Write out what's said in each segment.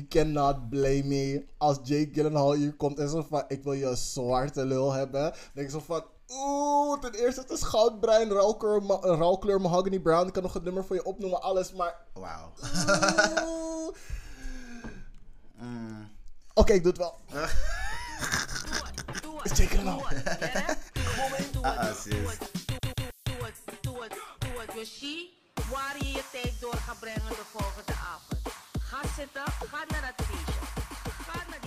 you cannot blame me. Als Jake Gyllenhaal hier komt en zo van, ik wil je zwarte lul hebben. Dan denk ik zo van, oeh, ten eerste het is goudbruin, ruilkleur, ma- ruilkleur mahogany brown. Ik kan nog het nummer voor je opnoemen, alles, maar... Wauw. oeh. Mm. Oké, ik doe het wel. Doe het, doe Is het, Jake doe Gyllenhaal. Ah, het, sis. doe het, doe het, doe het, doe het, Yoshi. Waar je je tijd door gaat brengen de volgende avond. Ga zitten, ga naar het feestje. Ga naar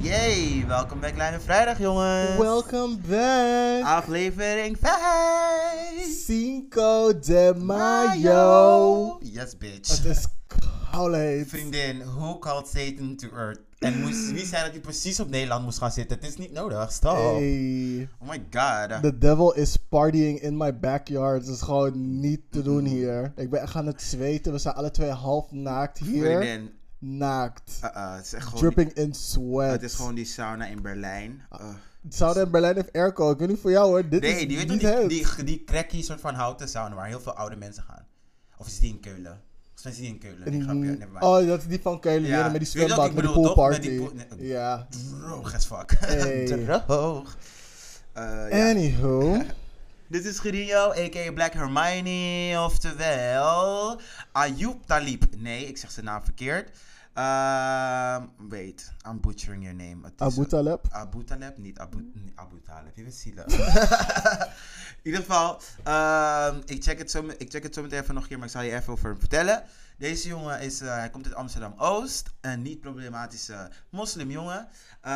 die. Yay, welkom bij Kleine Vrijdag, jongens. Welcome back. Aflevering 5. Cinco de Mayo. Yes, bitch. Het is koud. Vriendin, who called Satan to earth? En moest, wie zei dat hij precies op Nederland moest gaan zitten? Het is niet nodig, stop. Hey. Oh my god. The devil is partying in my backyard. Het is gewoon niet te doen hier. Ik ben echt aan het zweten. We zijn alle twee half naakt hier. Naakt. uh, uh, het is echt. Dripping in sweat. Het is gewoon die sauna in Berlijn. Uh, Sauna in Berlijn heeft airco. Ik weet niet voor jou hoor. Dit nee, is die, weet niet het. die, die, die cracky soort van houten sauna waar heel veel oude mensen gaan. Of is die in Keulen? Is die in Keulen. Nee, grapje, never mind. Oh, dat is die van Keulen. Ja. Met die zwembad, met die poolparty. die pool- nee. Ja. Droog as fuck. Hey. Droog. Uh, ja. Anywho. Dit is Gerino, a.k.a. Black Hermione, oftewel Ayoub Talib. Nee, ik zeg zijn naam verkeerd. Ehm wait, I'm butchering your name. Abu Taleb. Abu Taleb, niet Abu, Abu Taleb. Je weet zielig. In ieder geval, ehm, ik, check het zo, ik check het zo meteen even nog een keer, maar ik zal je even over hem vertellen. Deze jongen is, eh, hij komt uit Amsterdam-Oost. Een niet-problematische moslimjongen. Eh,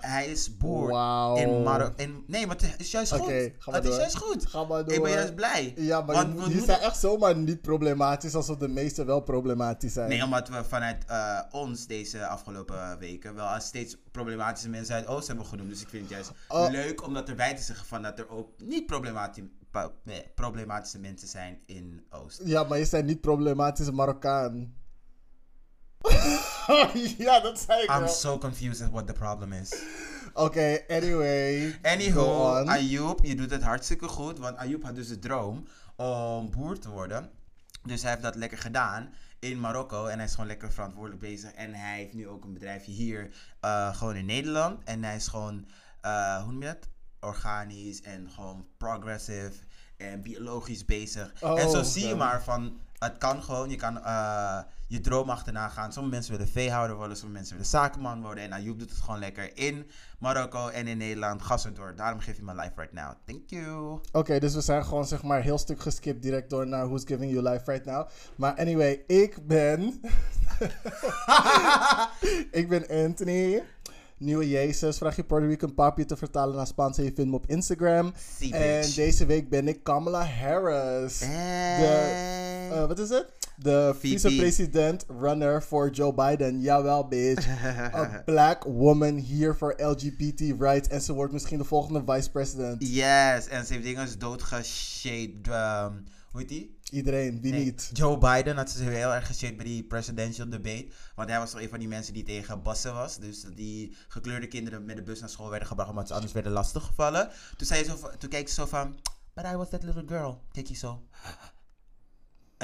hij is boer Wauw. in Marokko. in- Nee, maar het is juist goed. Oké, ga maar het is juist goed. Ga maar Ik door. ben juist blij. Ja, maar Want die, die zijn echt zomaar niet problematisch alsof de meeste wel problematisch zijn. Nee, omdat we vanuit eh, ons deze afgelopen weken wel steeds problematische mensen uit Oost hebben genoemd. Dus ik vind het juist Oh. leuk om dat erbij te zeggen van dat er ook niet problemati- pa- nee, problematische mensen zijn in Oost. Ja, maar je zijn niet problematische Marokkaan. ja, dat zei ik I'm wel. so confused at what the problem is. Oké, anyway. On. Ayoub, je doet het hartstikke goed. Want Ayoub had dus de droom om boer te worden. Dus hij heeft dat lekker gedaan in Marokko. En hij is gewoon lekker verantwoordelijk bezig. En hij heeft nu ook een bedrijfje hier, eh, gewoon in Nederland. En hij is gewoon, eh, hoe noem je dat? Organisch en gewoon progressive en biologisch bezig. Oh, en zo zie je maar van, het kan gewoon. Je kan eh, je droom achterna gaan. Sommige mensen willen veehouder worden, sommige mensen willen zakenman worden. En Ayoub doet het gewoon lekker in Marokko en in Nederland. Gas erdoor. Daarom geef je mijn life right now. Thank you. Oké, dus we zijn gewoon zeg maar heel stuk geskipt direct door naar Who's Giving You Life Right Now. Maar anyway, ik ben... ik ben Anthony. Nieuwe Jezus. Vraag je Puerto Rican papi te vertalen naar Spaans en je vindt me op Instagram. See, En deze week ben ik Kamala Harris. De, eh, wat is het? De vicepresident runner voor Joe Biden. Jawel, bitch. A black woman hier voor LGBT rights. En ze wordt misschien de volgende vice president. Yes, en ze heeft dingen doodgeshade. Um, hoe heet die? Iedereen, Nee, niet? Joe Biden had ze heel erg geshade bij die presidential debate. Want hij was toch een van die mensen die tegen bassen was. Dus die gekleurde kinderen met de bus naar school werden gebracht omdat ze anders werden lastiggevallen. Toen, zei ze zo, van- toen keek ze zo van, but I was that little girl. Keek je zo.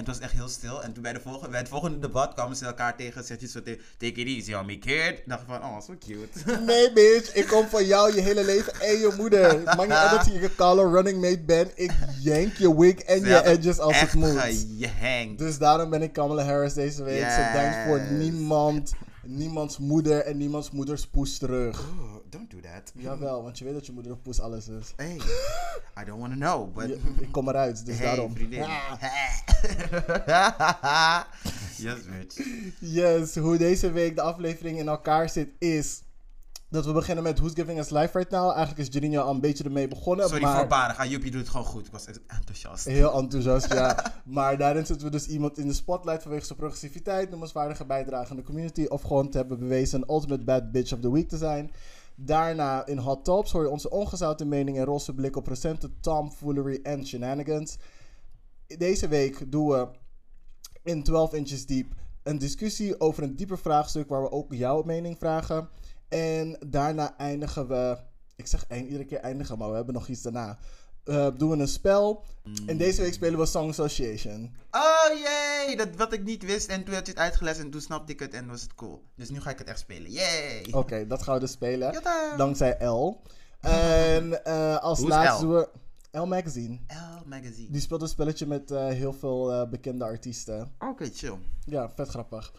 En het was echt heel stil. En toen bij, de volgende, bij het volgende debat kwamen ze elkaar tegen. Zegt je zo tegen, take it easy on me kid. Ik dacht van, oh, so cute. Nee, bitch. Ik kom van jou je hele leven en je moeder. Maakt niet uit dat je je kale running mate bent. Ik yank je wig en je edges als het moet. Dus daarom ben ik Kamala Harris deze week. Ze denkt voor Yes. niemand, niemands moeder en niemands moeders poes terug. Oh, don't do that. Jawel, want je weet dat je moeder of poes alles is. Hey, I don't want to know, but... Je- ik kom eruit, dus hey, daarom. vriendin. Ah. yes, bitch. Yes, hoe deze week de aflevering in elkaar zit is... Dat we beginnen met Who's Giving Us Life Right Now. Eigenlijk is Janine al een beetje ermee begonnen. Sorry, maar... voorbarig. Ah, Joep, je doet het gewoon goed. Ik was echt enthousiast. Heel enthousiast, ja. Maar daarin zetten we dus iemand in de spotlight vanwege zijn progressiviteit, noemenswaardige bijdrage aan de community of gewoon te hebben bewezen een ultimate bad bitch of the week te zijn. Daarna in Hot Tops hoor je onze ongezouten mening en roze blik op recente tomfoolery en shenanigans. Deze week doen we in 12 Inches Deep een discussie over een dieper vraagstuk waar we ook jouw mening vragen. En daarna eindigen we, ik zeg iedere keer eindigen, maar we hebben nog iets daarna. Eh, doen we een spel. En deze week spelen we Song Association. Oh jee, dat wat ik niet wist. En toen had je het uitgelegd en toen snapte ik het en was het cool. Dus nu ga ik het echt spelen. Yay! Oké, dat gaan we dus spelen. Jada. Dankzij L. En eh, als Hoe laatste L? doen we L Magazine. L Magazine. Die speelt een spelletje met eh, heel veel eh, bekende artiesten. Oké, chill. Ja, vet grappig.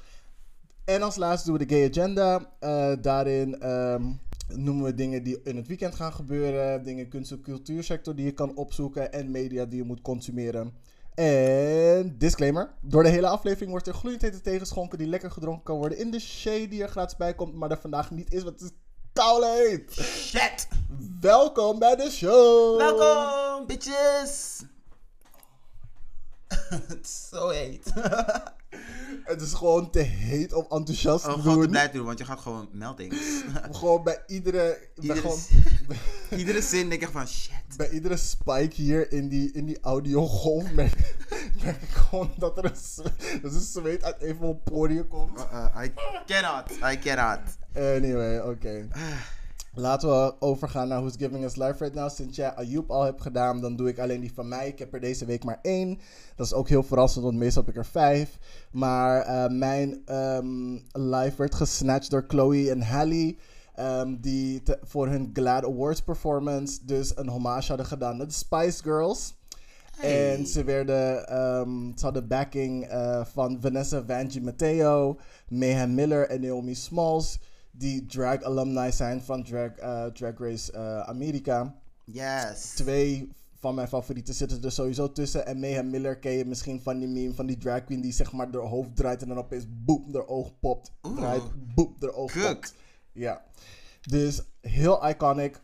En als laatste doen we de Gay Agenda. Eh, daarin ehm, noemen we dingen die in het weekend gaan gebeuren. Dingen kunst- en cultuursector die je kan opzoeken. En media die je moet consumeren. En disclaimer. Door de hele aflevering wordt er gloeiend hete tegenschonken die lekker gedronken kan worden in de shade die er gratis bij komt. Maar er vandaag niet is, want het is koud heet. Shit! Welkom bij de show. Welkom, bitches! Het is zo heet. Het is gewoon te heet om enthousiast Oh, te gewoon te blij doen, want je gaat gewoon melting. Gewoon bij iedere... bij Iedere, gewoon- iedere zin denk ik van shit. bij iedere spike hier in die, in die audiogolf merk, merk ik gewoon dat er een, dat er zweet uit een van mijn poriën komt. Uh, uh, I cannot, I cannot. Anyway, oké. Laten we overgaan naar Who's Giving Us Life Right Now. Sinds jij Ayoub al hebt gedaan, dan doe ik alleen die van mij. Ik heb er deze week maar één. Dat is ook heel verrassend, want meestal heb ik er vijf. Maar eh, mijn ehm, live werd gesnatcht door Chloe en Halle. ehm, die te- voor hun Glad Awards performance dus een hommage hadden gedaan aan de Spice Girls. Hey. En ze werden, ehm, ze hadden backing eh, van Vanessa Vanjie Matteo, Mayhem Miller en Naomi Smalls, die drag alumni zijn van Drag, eh, drag Race eh, Amerika. Yes. Twee van mijn favorieten zitten er sowieso tussen. En Mayhem Miller ken je misschien van die meme van die drag queen die zeg maar haar hoofd draait en dan opeens boep, haar oog popt. Draait, boep, haar oog Kuk. popt. Ja. Dus heel iconic.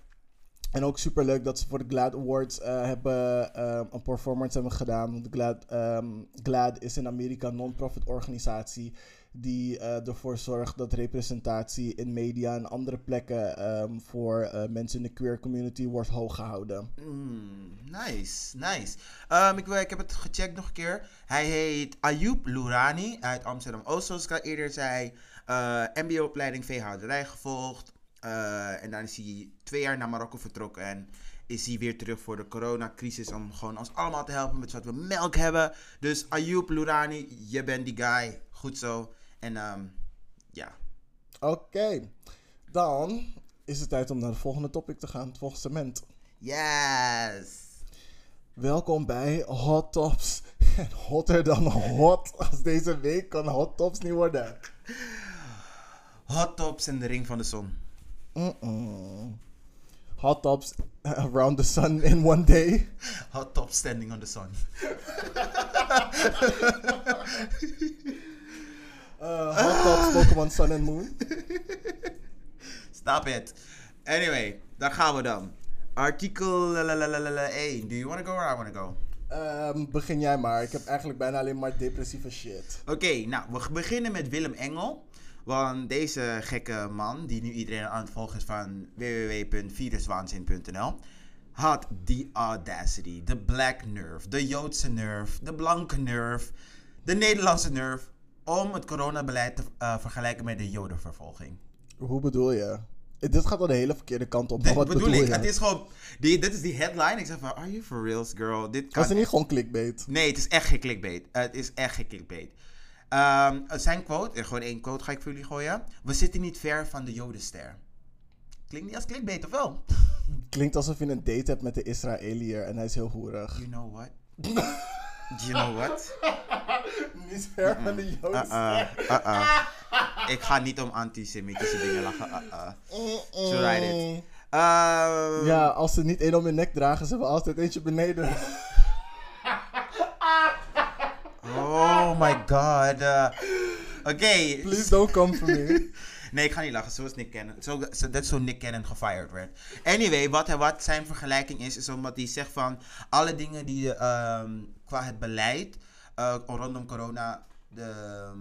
En ook super leuk dat ze voor de Glad Awards eh, hebben, een performance hebben gedaan. Want de Glad, ehm, Glad is in Amerika een non-profit organisatie die eh, ervoor zorgt dat representatie in media en andere plekken ehm, voor eh, mensen in de queer community wordt hoog gehouden. Mm, nice, nice. Ehm, ik, ik heb het gecheckt nog een keer. Hij heet Ayoub Lourani uit Amsterdam-Oost, zoals ik al eerder zei. Eh, MBO-opleiding veehouderij gevolgd. En dan is hij twee jaar naar Marokko vertrokken. En is hij weer terug voor de coronacrisis om gewoon ons allemaal te helpen met zodat we melk hebben. Dus Ayoub Lourani, je bent die guy. Goed zo. En ehm, ja. Oké, dan is het tijd om naar de volgende topic te gaan, het volgende segment. Yes! Welkom bij Hot Tops. En hotter dan hot als deze week kan Hot Tops niet worden. Hot tops en de ring van de zon. Hot Tops around the sun in one day. Hot top standing on the sun. Uh, hot Tops Pokémon Sun and Moon. Stop it. Anyway, daar gaan we dan. Artikel lalalala 1. Do you want to go or I want to go? Ehm, begin jij maar. Ik heb eigenlijk bijna alleen maar depressieve shit. Oké, nou, we beginnen met Willem Engel. Want deze gekke man, die nu iedereen aan het volgen is van www.viruswaanzin.nl, had die audacity, de black nerve, de Joodse nerve, de blanke nerve, de Nederlandse nerve, om het coronabeleid te eh, vergelijken met de Jodenvervolging. Hoe bedoel je? Eh, Dit gaat wel de hele verkeerde kant op. Dit wat bedoel bedoel ik, je? het is gewoon, die, dit is die headline. Ik zeg van, are you for reals, girl? Dit kan Was het niet gewoon clickbait? Nee, het is echt geen clickbait. het is echt geen clickbait. Ehm, zijn quote, gewoon één quote ga ik voor jullie gooien. We zitten niet ver van de Jodenster. Klinkt niet als clickbait, of wel? Klinkt alsof je een date hebt met de Israëliër en hij is heel hoerig. You know what? you know what? Niet ver van de uh-uh. Ik ga niet om antisemitische dingen lachen. Uh-uh. So write it. Ehm, Ja, als ze niet één om hun nek dragen, ze hebben altijd eentje beneden. Oh my god. Oké. Please don't come for me. Nee, ik ga niet lachen. Zoals Nick Cannon. Zo, zo, dat is zo Nick Cannon gefired werd. Anyway, wat, wat zijn vergelijking is, is omdat hij zegt van alle dingen die ehm, qua het beleid eh, rondom corona de, ehm,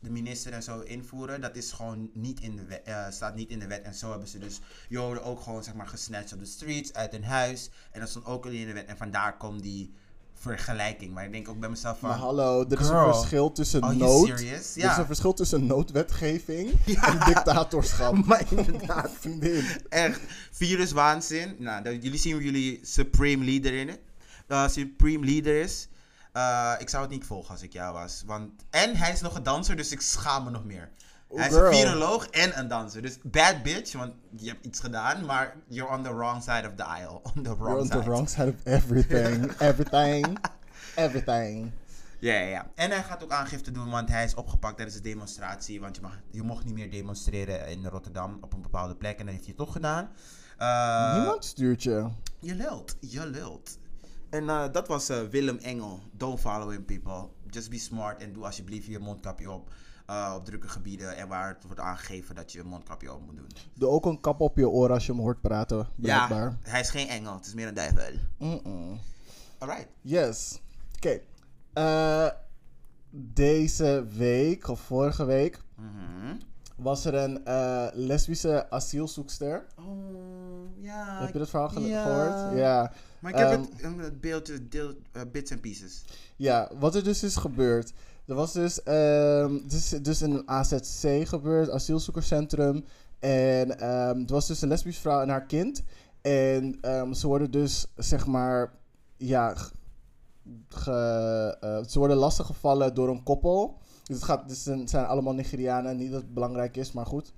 de minister en zo invoeren, dat is gewoon niet in de wet, eh, staat niet in de wet. En zo hebben ze dus Joden ook gewoon zeg maar gesnatcht op de streets, uit hun huis. En dat stond ook niet in de wet. En vandaar komt die vergelijking. Maar ik denk ook bij mezelf van... Maar hallo, er is Girl, een verschil tussen are nood. serious? Er is een verschil tussen noodwetgeving Ja. en dictatorschap. Maar inderdaad. Vriendin. Echt, viruswaanzin. Nou, dat- jullie zien jullie Supreme Leader in uh, Supreme Leader is. Uh, ik zou het niet volgen als ik jou was. Want, en hij is nog een danser, dus ik schaam me nog meer. Hij is girl. een viroloog en een danser. Dus bad bitch, want je hebt iets gedaan, maar you're on the wrong side of the aisle. On the wrong You're on side. the wrong side of everything. everything. Everything. Ja, ja, ja. En hij gaat ook aangifte doen, want hij is opgepakt tijdens de demonstratie. Want je, mag, je mocht niet meer demonstreren in Rotterdam op een bepaalde plek. En dat heeft hij toch gedaan. Uh, Niemand stuurt je. Je lult, je lult. En uh, dat was uh, Willem Engel. Don't follow him, people. Just be smart en doe alsjeblieft je mondkapje op. Uh, op drukke gebieden en waar het wordt aangegeven dat je een mondkapje op moet doen. Doe ook een kap op je oor als je hem hoort praten. Blijkbaar. Ja, hij is geen engel, het is meer een duivel. Mm-mm. Alright. Yes. Oké. Eh, deze week, of vorige week, Mhm. was er een eh, lesbische asielzoekster. Oh, ja. Heb je dat verhaal ja. gehoord? Ja. Maar ik heb Ehm, het, um, het beeld, deel, uh, bits en pieces. Ja, wat er dus is gebeurd. Er was dus, ehm dus, dus een AZC gebeurd, asielzoekerscentrum. En ehm het was dus een lesbische vrouw en haar kind. En ehm, ze worden dus, zeg maar, ja, ge- eh, ze worden lastiggevallen door een koppel. Dus het, gaat, dus zijn allemaal Nigerianen, niet dat het belangrijk is, maar goed.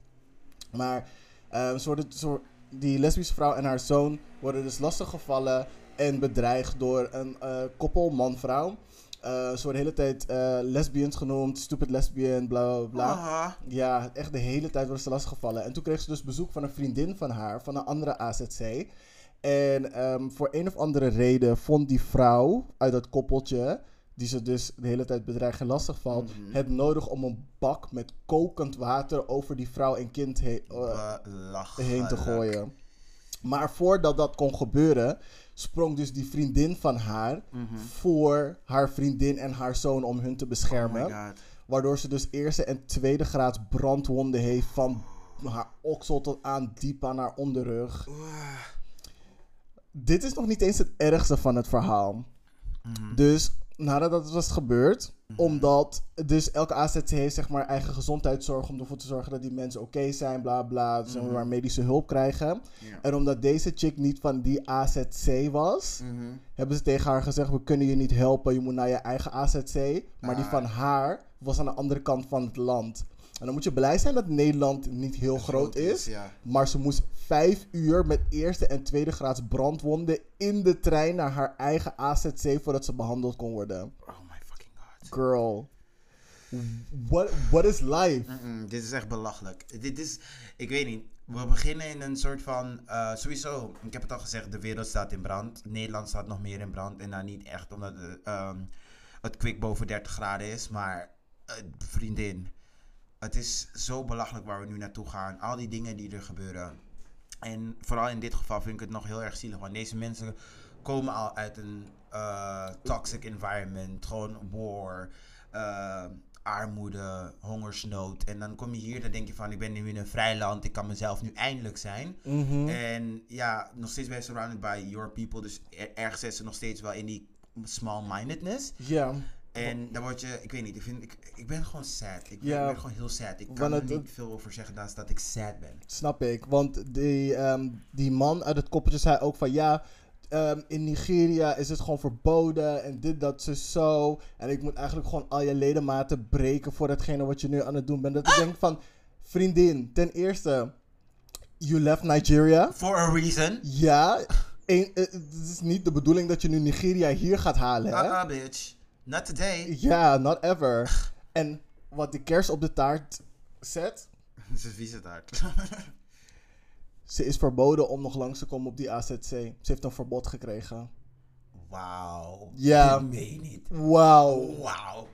Maar ehm, ze worden, die lesbische vrouw en haar zoon worden dus lastiggevallen en bedreigd door een eh, koppel, man-vrouw. Eh, ze worden de hele tijd eh, lesbians genoemd, stupid lesbian, bla bla bla. Ja, echt de hele tijd worden ze lastiggevallen. En toen kreeg ze dus bezoek van een vriendin van haar, van een andere AZC. En ehm, voor een of andere reden vond die vrouw uit dat koppeltje, die ze dus de hele tijd bedreigt en lastig valt, Mhm. het nodig om een bak met kokend water over die vrouw en kind he- eh, heen te gooien. Maar voordat dat kon gebeuren, sprong dus die vriendin van haar Mhm. voor haar vriendin en haar zoon om hun te Oh beschermen. god. Waardoor ze dus eerste en tweede graads brandwonden heeft van haar oksel tot aan diep aan haar onderrug. Dit is nog niet eens het ergste van het verhaal. Mhm. Dus nadat dat was gebeurd, omdat dus elke AZC heeft zeg maar eigen gezondheidszorg om ervoor te zorgen dat die mensen oké zijn, bla bla, dus Mhm. maar medische hulp krijgen. Ja. En omdat deze chick niet van die AZC was, Mhm. hebben ze tegen haar gezegd: We kunnen je niet helpen, je moet naar je eigen AZC. Maar die Ah. van haar was aan de andere kant van het land. En dan moet je blij zijn dat Nederland niet heel groot is. Ja. Maar ze moest vijf uur met eerste en tweede graads brandwonden in de trein naar haar eigen AZC voordat ze behandeld kon worden. Oh my fucking god. Girl. What, what is life? Dit is echt belachelijk. Dit is, ik weet niet. We beginnen in een soort van, eh, sowieso, ik heb het al gezegd, de wereld staat in brand. Nederland staat nog meer in brand. En dan niet echt omdat het, ehm, het kwik boven 30 graden is, maar eh, vriendin. Het is zo belachelijk waar we nu naartoe gaan. Al die dingen die er gebeuren. En vooral in dit geval vind ik het nog heel erg zielig. Want deze mensen komen al uit een eh, toxic environment. Gewoon war, eh, armoede, hongersnood. En dan kom je hier, dan denk je van, ik ben nu in een vrij land. Ik kan mezelf nu eindelijk zijn. Mhm. En ja, nog steeds ben je surrounded by your people. Dus er- ergens zit ze nog steeds wel in die small-mindedness. Ja, En dan word je, ik weet niet, ik, vind, ik, ik ben gewoon sad. Ik ben, Ja. ik ben gewoon heel sad. Ik kan er het- niet veel over zeggen dan dat ik sad ben. snap ik. Want die, ehm, die man uit het koppeltje zei ook van ja. ehm, in Nigeria is het gewoon verboden en dit, dat, zo, zo. En ik moet eigenlijk gewoon al je ledematen breken voor datgene wat je nu aan het doen bent. Dat ik denk van, vriendin, ten eerste, you left Nigeria. For a reason. Ja, een- eh, het is niet de bedoeling dat je nu Nigeria hier gaat halen, hè? Uh-uh, bitch. Not today. Ja, not ever. En wat de kers op de taart zet, Ze is vieze taart. ze is verboden om nog langs te komen op die AZC. Ze heeft een verbod gekregen. Wauw. Ja. Meen je niet. Wauw. Wauw.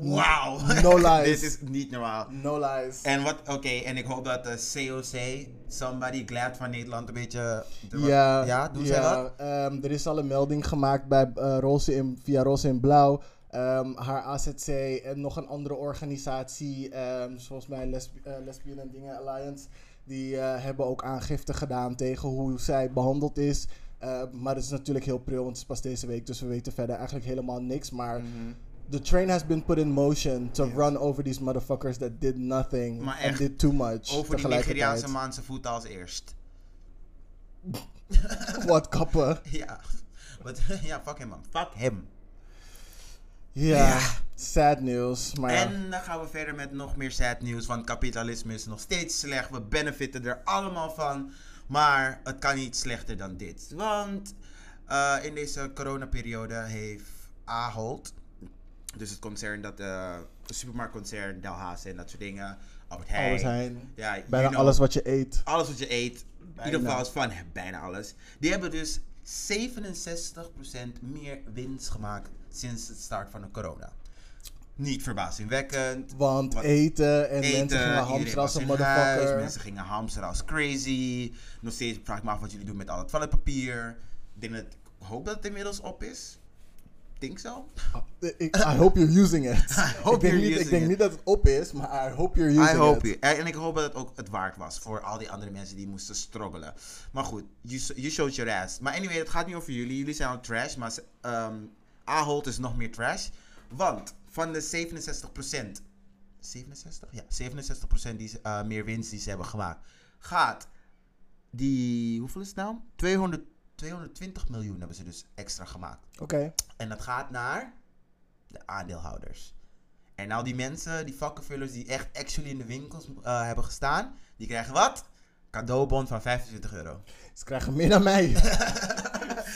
Wauw. No lies. Dit is niet normaal. No lies. En wat, oké, en ik hoop dat de COC, Somebody Glad van Nederland, een beetje... de- Ja, ja doen ja, dat? ehm, er is al een melding gemaakt bij, Roze in, via Roze in Blauw. Ehm, haar AZC en nog een andere organisatie, ehm, zoals mij Lesb eh, Lesbian en Dingen Alliance, die eh, hebben ook aangifte gedaan tegen hoe zij behandeld is maar het is natuurlijk heel pril, want het is pas deze week. Dus we weten verder eigenlijk helemaal niks. Maar Mhm. The train has been put in motion to run over these motherfuckers that did nothing Maar and did too much. Over die. Nigeriaanse man zijn voeten als eerst. Wat kappen. Ja. Ja, fuck hem man. Fuck hem. Ja, Ja. sad news. Maar. En dan gaan we verder met nog meer sad nieuws. Want kapitalisme is nog steeds slecht. We benefitten er allemaal van. Maar het kan niet slechter dan dit. Want eh, in deze coronaperiode heeft Ahold, dus het concern dat eh het supermarktconcern Delhaas en dat soort dingen, Albert Heijn, Albert Heijn. ja, you Bijna know, alles wat je eet. alles wat je eet, in Bijna. ieder geval is van bijna alles. Die hebben dus 67% meer winst gemaakt sinds het start van de corona. Niet verbazingwekkend. Want eten en Eten, mensen gingen hamsteren als een in huis, motherfucker. mensen gingen hamsteren als crazy. Nog steeds vraag ik me af wat jullie doen met al het toiletpapier. Ik denk dat, ik hoop dat het inmiddels op is. Denk zo. Ik, I hope you're using it. hope ik denk, niet, ik denk it. niet dat het op is, maar I hope you're using I hope it. En ik hoop dat het ook het waard was voor al die andere mensen die moesten struggelen. Maar goed, you, you showed your ass. Maar anyway, het gaat niet over jullie. Jullie zijn al trash, maar um, Ahold is nog meer trash. Want van de 67%, 67? Ja, 67% die, eh, meer winst die ze hebben gemaakt, gaat die, hoeveel is het nou? 200, 220 miljoen hebben ze dus extra gemaakt. Oké. En dat gaat naar de aandeelhouders. En nou die mensen, die vakkenvullers die echt actually in de winkels eh, hebben gestaan, die krijgen wat? Cadeaubon van 25 euro. Ze krijgen meer dan mij.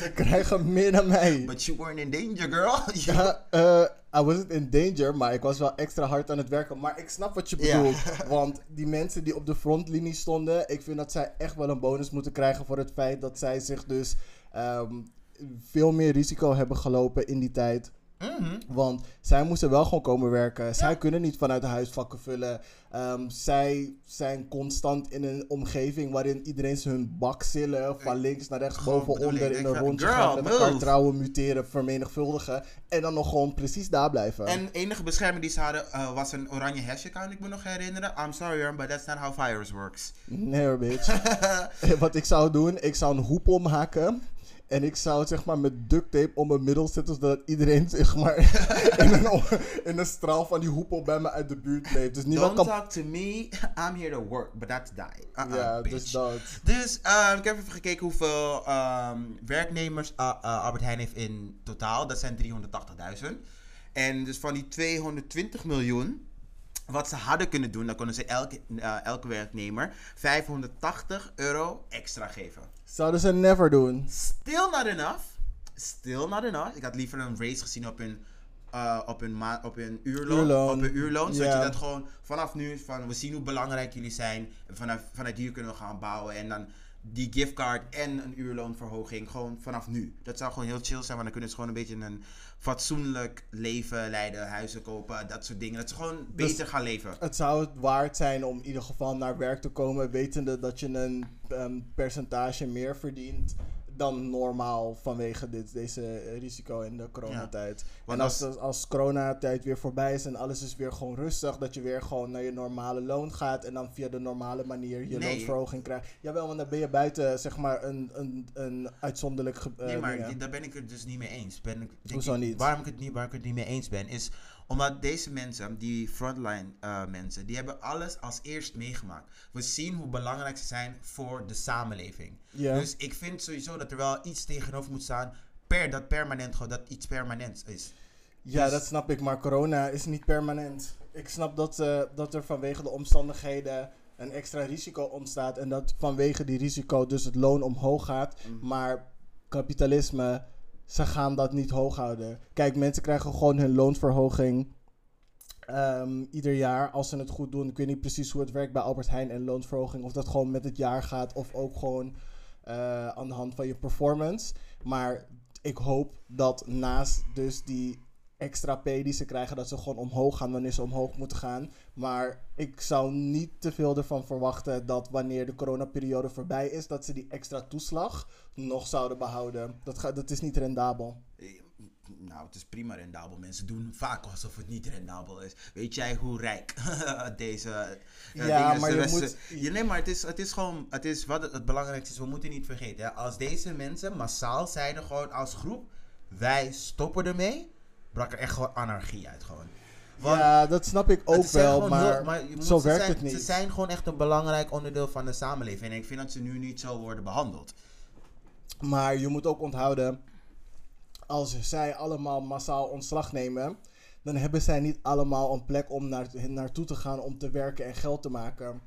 Ze krijgen meer dan mij. But you weren't in danger, girl. Ja, eh, I wasn't in danger, maar ik was wel extra hard aan het werken. Maar ik snap wat je bedoelt. Want die mensen die op de frontlinie stonden, ik vind dat zij echt wel een bonus moeten krijgen voor het feit dat zij zich dus ehm, veel meer risico hebben gelopen in die tijd. Mhm. Want zij moesten wel gewoon komen werken. Zij kunnen niet vanuit huis vakken vullen. Ehm, zij zijn constant in een omgeving waarin iedereen ze hun bak zillen. Van links naar rechts, Gewoon boven, onder, in een rondje girl, gaan. Met elkaar trouwen, muteren, vermenigvuldigen. En dan nog gewoon precies daar blijven. En enige bescherming die ze hadden eh, was een oranje hesje, kan ik me nog herinneren. I'm sorry, but that's not how virus works. Nee hoor, bitch. Wat ik zou doen, ik zou een hoep omhaken. En ik zou het zeg maar met duct tape om mijn middel zetten, zodat iedereen zeg maar in een, in een straal van die hoepel bij me uit de buurt bleef. Dus niemand Don't kan... talk to me, I'm here to work, but to die. Uh-uh, Ja, dus dat. Dus eh, ik heb even gekeken hoeveel ehm, werknemers uh, uh, Albert Heijn heeft in totaal. Dat zijn 380.000. En dus van die 220 miljoen, wat ze hadden kunnen doen, dan konden ze elke, eh, elke werknemer 580 euro extra geven. Zouden ze never doen. Still not enough. Still not enough. Ik had liever een race gezien op hun, eh, op hun, ma- op hun uurloon. Uurloon. Op hun uurloon. Zodat je dat gewoon vanaf nu, van, we zien hoe belangrijk jullie zijn. En vanaf, vanuit hier kunnen we gaan bouwen. En dan die giftcard en een uurloonverhoging. Gewoon vanaf nu. Dat zou gewoon heel chill zijn. Want dan kunnen ze gewoon een beetje een fatsoenlijk leven leiden. Huizen kopen, dat soort dingen. Dat ze gewoon Dus- beter gaan leven. Het zou het waard zijn om in ieder geval naar werk te komen, wetende dat je een ehm, percentage meer verdient dan normaal vanwege dit, deze risico in de coronatijd. En als, als- als coronatijd weer voorbij is en alles is weer gewoon rustig, dat je weer gewoon naar je normale loon gaat en dan via de normale manier je Nee. loonsverhoging krijgt. Jawel, want dan ben je buiten zeg maar een, een, een uitzonderlijk eh, Nee, maar dingen. die- daar ben ik het dus niet mee eens. Ben ik, Hoezo niet? Waarom ik, het niet, waar ik het niet mee eens ben, is omdat deze mensen, die frontline eh, mensen, die hebben alles als eerst meegemaakt. We zien hoe belangrijk ze zijn voor de samenleving. Dus ik vind sowieso dat er wel iets tegenover moet staan, per, dat permanent gewoon, dat iets permanents is. Ja, Dus- dat snap ik, maar corona is niet permanent. Ik snap dat, eh, dat er vanwege de omstandigheden een extra risico ontstaat en dat vanwege die risico dus het loon omhoog gaat. Mhm. Maar kapitalisme, ze gaan dat niet hoog houden. Kijk, mensen krijgen gewoon hun loonsverhoging ehm, ieder jaar als ze het goed doen. Ik weet niet precies hoe het werkt bij Albert Heijn en loonsverhoging. Of dat gewoon met het jaar gaat of ook gewoon eh, aan de hand van je performance. Maar ik hoop dat naast dus die extra P die ze krijgen, dat ze gewoon omhoog gaan wanneer ze omhoog moeten gaan. Maar ik zou niet te veel ervan verwachten dat wanneer de coronaperiode voorbij is, dat ze die extra toeslag nog zouden behouden. Dat, gaat, dat is niet rendabel. nou, het is prima rendabel. Mensen doen vaak alsof het niet rendabel is. Weet jij hoe rijk deze eh, Ja, maar je moet- Ja, nee, maar het is, het is gewoon... Het, is wat het, het belangrijkste is, we moeten niet vergeten. Hè, als deze mensen massaal zeiden gewoon als groep... Wij stoppen ermee. Brak er echt gewoon anarchie uit gewoon. Want ja, dat snap ik ook wel, maar, heel- zo werkt zijn- het niet. Ze zijn gewoon echt een belangrijk onderdeel van de samenleving. En ik vind dat ze nu niet zo worden behandeld. Maar je moet ook onthouden, als zij allemaal massaal ontslag nemen, dan hebben zij niet allemaal een plek om naar, naartoe te gaan om te werken en geld te maken.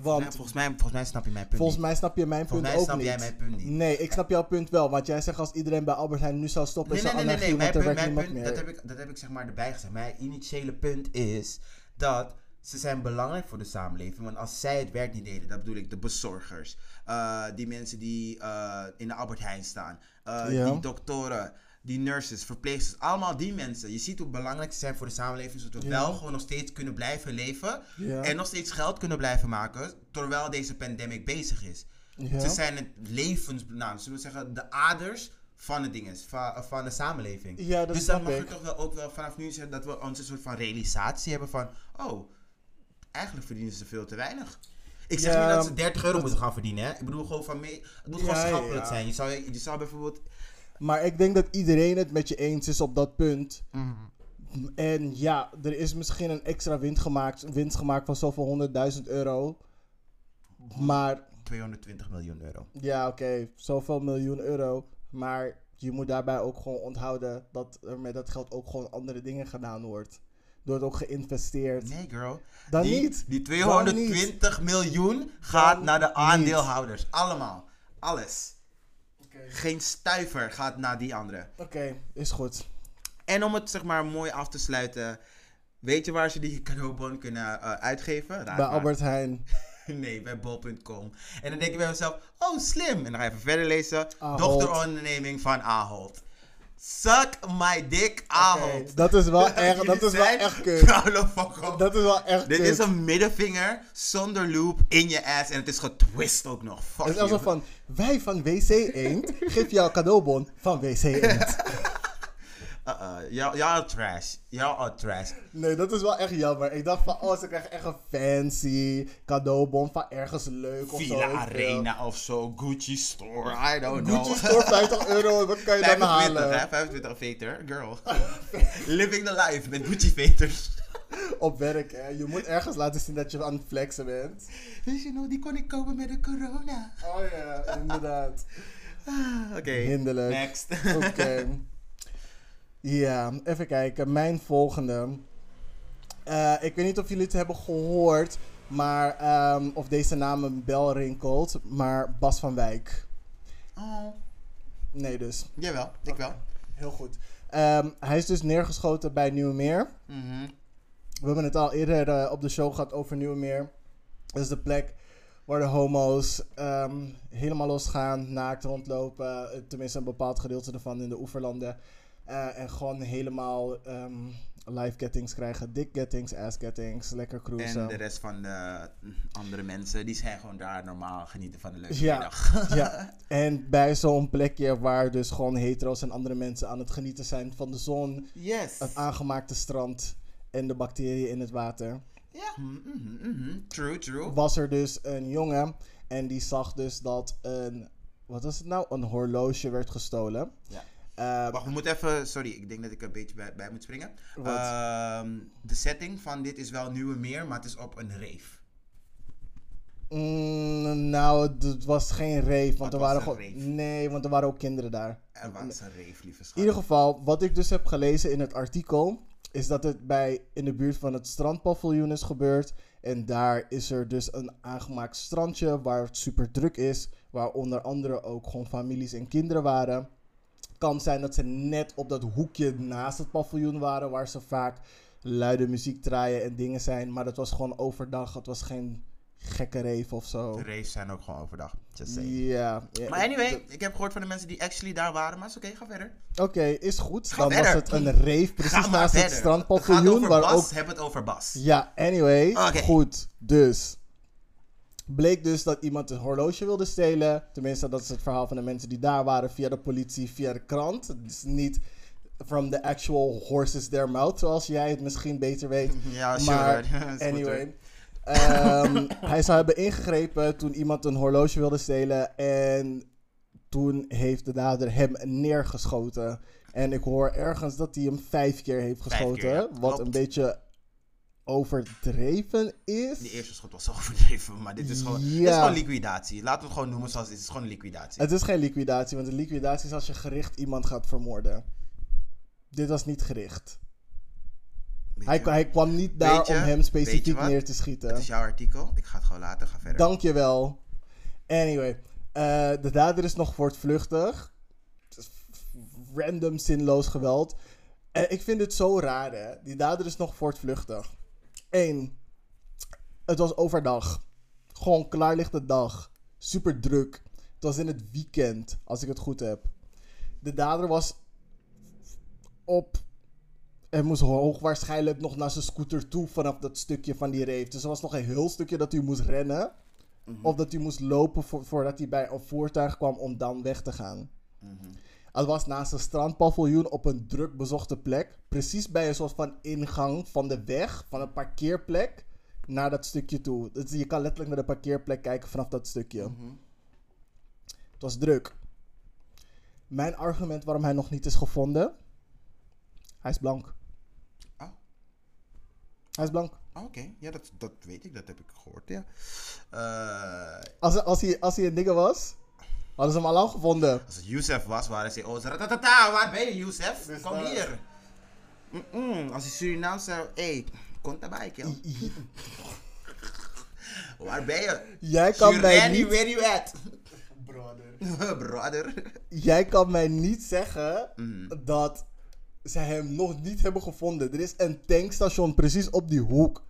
Want volgens, mij, volgens mij snap je mijn punt volgens mij snap je mijn Volgens punt mij ook snap niet. jij mijn punt niet. Nee, ik snap jouw punt wel. Want jij zegt als iedereen bij Albert Heijn nu zou stoppen, Nee, nee, nee, nee, nee. Mijn punt, mijn punt meer. dat, heb ik, dat heb ik zeg maar erbij gezegd. Mijn initiële punt is dat ze zijn belangrijk voor de samenleving. Want als zij het werk niet deden, dat bedoel ik de bezorgers, eh, die mensen die eh, in de Albert Heijn staan, eh, Ja. die doktoren, die nurses, verpleegsters, allemaal die mensen. Je ziet hoe belangrijk ze zijn voor de samenleving, zodat we Ja. wel gewoon nog steeds kunnen blijven leven Ja. en nog steeds geld kunnen blijven maken, terwijl deze pandemic bezig is. Ja. Ze zijn het levens, nou, zullen we zeggen, de aders van de dingen, van, van de samenleving. Ja, dat dus dan mag ik. je toch wel ook wel vanaf nu zeggen dat we onze soort van realisatie hebben van, oh, eigenlijk verdienen ze veel te weinig. Ik zeg niet dat ze 30 euro moeten gaan verdienen, hè. Ik bedoel gewoon van, mee, het moet gewoon schappelijk zijn. Je zou, je zou bijvoorbeeld... Maar ik denk dat iedereen het met je eens is op dat punt. En ja, er is misschien een extra winst gemaakt, winst gemaakt van zoveel honderdduizend euro. Maar 220 miljoen euro. ja, oké, zoveel miljoen euro. Maar je moet daarbij ook gewoon onthouden dat er met dat geld ook gewoon andere dingen gedaan wordt. Er wordt ook geïnvesteerd. Nee, girl. Dan die, niet. Die Dan 220 miljoen gaat Dan naar de niet. aandeelhouders. Allemaal. Alles. Geen stuiver gaat naar die anderen. Oké, is goed. En om het zeg maar mooi af te sluiten. Weet je waar ze die cadeaubon kunnen eh, uitgeven? Raad Bij maar. Albert Heijn. Nee, bij bol.com. En dan denk je bij mezelf, oh slim. En dan ga je even verder lezen. Dochteronderneming van Ahold. Suck my dick, Ahold. Oké, dat is wel echt, dat is wel echt kut. Dat is wel echt Dit is een middenvinger zonder loop in je ass. En het is getwist ook nog. Fuck Het is alsof van, wij van WC Eend geef jou een cadeaubon van WC Eend. Uh-uh. Y'all y'all trash. Y'all are trash. Nee, dat is wel echt jammer. Ik dacht van, oh, ze krijgen echt een fancy cadeaubon van ergens leuk of zo. Villa weet ik Arena of zo. Gucci Store. I don't know. Gucci store 50 euro, wat kan je dan 25, halen? hè? 25 veter. Girl. Living the life met Gucci veters. Op werk, hè. Je moet ergens laten zien dat je aan het flexen bent. Dus je know, die kon ik kopen met de corona. Oh ja, inderdaad. Ah, Oké. Next. Oké. Ja, even kijken. Mijn volgende. Eh, ik weet niet of jullie het hebben gehoord, maar ehm, of deze naam een bel rinkelt, maar Bas van Wijk. Oh. Nee, dus. Jawel, ik wel. Heel goed. Ehm, hij is dus neergeschoten bij Nieuwemeer. Mhm. We hebben het al eerder eh, op de show gehad over Nieuwemeer. Dat is de plek waar de homo's ehm, helemaal losgaan, naakt rondlopen. eh, Tenminste, een bepaald gedeelte ervan in de oeverlanden. Eh, en gewoon helemaal ehm live gettings krijgen. Dick gettings, ass gettings, lekker cruisen. En de rest van de andere mensen, die zijn gewoon daar normaal genieten van de leuke Ja. middag. ja, en bij zo'n plekje waar dus gewoon hetero's en andere mensen aan het genieten zijn van de zon, Yes. het aangemaakte strand en de bacteriën in het water. Ja. Mhm, mhm, mhm. True, true. was er dus een jongen en die zag dus dat een, wat was het nou? Een horloge werd gestolen. Ja. Eh, Wacht, we moeten even, sorry, ik denk dat ik een beetje bij, bij moet springen. Ehm, de setting van dit is wel Nieuwe Meer, maar het is op een reef. mm, nou, het was geen rave, want er was waren gewoon, nee, want er waren ook kinderen daar. Er was een reef, lieve schat. In ieder geval, wat ik dus heb gelezen in het artikel, is dat het bij in de buurt van het strandpaviljoen is gebeurd. En daar is er dus een aangemaakt strandje waar het super druk is, waar onder andere ook gewoon families en kinderen waren. Kan zijn dat ze net op dat hoekje naast het paviljoen waren, waar ze vaak luide muziek draaien en dingen zijn. Maar dat was gewoon overdag, het was geen gekke rave of zo. De raves zijn ook gewoon overdag. Just saying. Ja. ja, Maar anyway, ik heb gehoord van de mensen die actually daar waren, maar is oké, ga verder. Oké, is goed. Ga Dan was het een rave precies naast het. Gaat strandpaviljoen. over Waar Bas, ook heb het over Bas. Ja, anyway. Goed. Dus. Bleek dus dat iemand een horloge wilde stelen. Tenminste, dat is het verhaal van de mensen die daar waren via de politie, via de krant. Dus niet from the actual horses their mouth, zoals jij het misschien beter weet. Ja, sure. Maar anyway. ehm, hij zou hebben ingegrepen toen iemand een horloge wilde stelen. En toen heeft de dader hem neergeschoten. En ik hoor ergens dat hij hem vijf keer heeft geschoten. keer, ja. wat Klopt. een beetje overdreven is. Die eerste schot was overdreven, maar dit is gewoon, dit is Ja. gewoon liquidatie. Laten we het gewoon noemen zoals het is. Het is gewoon liquidatie. Het is geen liquidatie, want een liquidatie is als je gericht iemand gaat vermoorden. Dit was niet gericht. Hij, hij kwam niet daar om hem specifiek neer te schieten. Het is jouw artikel. Ik ga het gewoon laten. Ga verder. Dankjewel. Anyway, eh, de dader is nog voortvluchtig. Random, zinloos geweld. En ik vind het zo raar, hè. Die dader is nog voortvluchtig. Eén, het was overdag. Gewoon klaarlichte dag. Super druk. Het was in het weekend, als ik het goed heb. De dader was op... Hij moest hoogwaarschijnlijk nog naar zijn scooter toe vanaf dat stukje van die reef. Dus er was nog een heel stukje dat hij moest rennen. Of dat hij moest lopen vo- voordat hij bij een voertuig kwam om dan weg te gaan. Het was naast een strandpaviljoen op een druk bezochte plek. Precies bij een soort van ingang van de weg, van een parkeerplek, naar dat stukje toe. Dus je kan letterlijk naar de parkeerplek kijken vanaf dat stukje. Het was druk. Mijn argument waarom hij nog niet is gevonden. Hij is blank. Oh. Hij is blank. Oh, Oké, ja, dat, dat weet ik. Dat heb ik gehoord, ja. Eh, Als, als, hij, als hij een nigger was, hadden ze hem al lang gevonden. als het Youssef was, waren ze... Oh, ratatata, waar ben je, Youssef? Dus Kom daar- hier. Als hij Surinaams zou... Hé, hey, kom daarbij, kill. Waar ben je? Jij kan mij niet... where you at? Brother. Brother. Jij kan mij niet zeggen Mhm. dat ze hem nog niet hebben gevonden. Er is een tankstation precies op die hoek.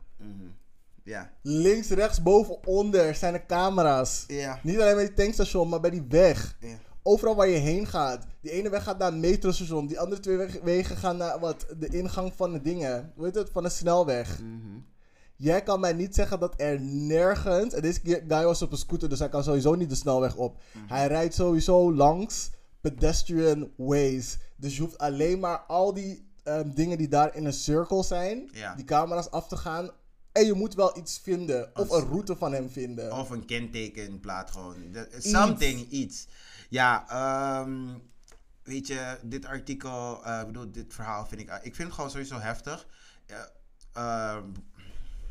Ja. Links, rechts, boven, onder zijn er camera's. Ja. Niet alleen bij die tankstation, maar bij die weg. Ja. Overal waar je heen gaat. Die ene weg gaat naar een metrostation. Die andere twee weg- wegen gaan naar wat? De ingang van de dingen. Hoe heet het? Van de snelweg. Mhm. Jij kan mij niet zeggen dat er nergens. En deze guy was op een scooter, dus hij kan sowieso niet de snelweg op. Mhm. Hij rijdt sowieso langs pedestrian ways. Dus je hoeft alleen maar al die ehm, dingen die daar in een cirkel zijn, Ja. die camera's af te gaan. En je moet wel iets vinden. Of een route van hem vinden. Of een kentekenplaat gewoon. Something, iets. Ja, ehm, weet je, dit artikel, ik bedoel, dit verhaal vind ik, ik vind het gewoon sowieso heftig. Ehm,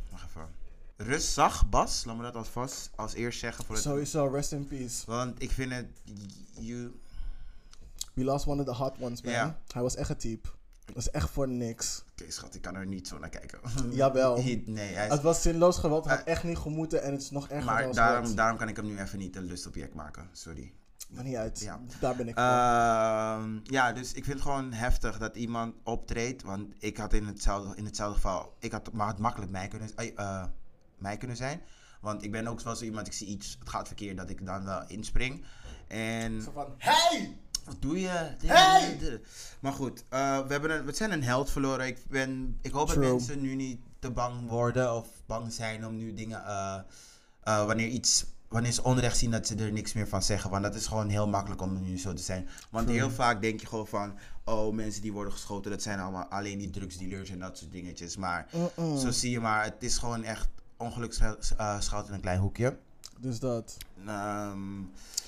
wacht even. Rustig, Bas, laat me dat alvast als eerst zeggen. Voor het, Sowieso, rest in peace. want ik vind het, you, We lost one of the hot ones, man. Hij was echt een type. Dat is echt voor niks. oké schat, ik kan er niet zo naar kijken. Jawel. nee, hij is, Het was zinloos geweld, het had echt niet gemoeten en het is nog erger maar dan daarom, daarom kan ik hem nu even niet een lustobject maken, sorry. Maar niet uit. Ja. Daar ben ik voor. Ehm, ja, dus ik vind het gewoon heftig dat iemand optreedt. Want ik had in hetzelfde, in hetzelfde geval, ik had maar het makkelijk mij kunnen, eh, eh, mij kunnen zijn. Want ik ben ook wel zo iemand, ik zie iets, het gaat verkeerd, dat ik dan wel inspring. En Zo van, hey! Wat doe je? Hey! Maar goed, eh, we, hebben een, we zijn een held verloren. Ik, ben, ik hoop True. dat mensen nu niet te bang worden of bang zijn om nu dingen, eh, eh, wanneer iets, wanneer ze onrecht zien, dat ze er niks meer van zeggen. Want dat is gewoon heel makkelijk om nu zo te zijn. Want True. heel vaak denk je gewoon van, oh mensen die worden geschoten, dat zijn allemaal alleen die drugsdealers en dat soort dingetjes. Maar zo zie je maar, het is gewoon echt ongeluk schuilt schuilt in een klein hoekje. Dus dat. Ehm,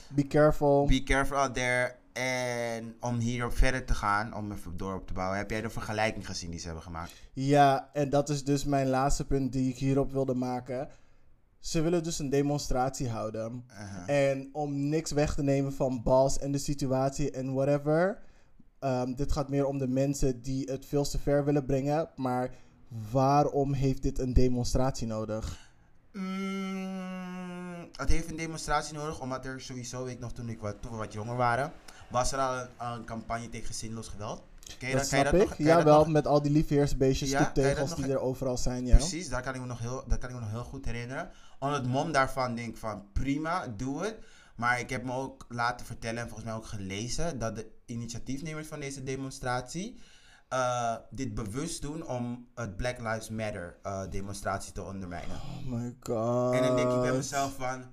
Be careful. Be careful out there. En om hierop verder te gaan, om even door op te bouwen, heb jij de vergelijking gezien die ze hebben gemaakt? Ja, en dat is dus mijn laatste punt die ik hierop wilde maken. Ze willen dus een demonstratie houden. Uh-huh. En om niks weg te nemen van Bas en de situatie en whatever. ehm, dit gaat meer om de mensen die het veel te ver willen brengen. Maar waarom heeft dit een demonstratie nodig? Mm, het heeft een demonstratie nodig, omdat er sowieso, weet ik nog toen, ik wat, toen we wat jonger waren, was er al een, campagne tegen zinloos geweld. Ken je dat dat, kan je dat dat Jawel, nog- met al die liefheersbeestjes, Ja, dat nog die er overal zijn. Ja. Precies, daar kan ik me nog heel, dat kan ik me nog heel goed herinneren. Onder het mom daarvan denk ik van prima, doe het. Maar ik heb me ook laten vertellen en volgens mij ook gelezen dat de initiatiefnemers van deze demonstratie eh, dit bewust doen om het Black Lives Matter eh, demonstratie te ondermijnen. Oh my god. En dan denk ik bij mezelf van,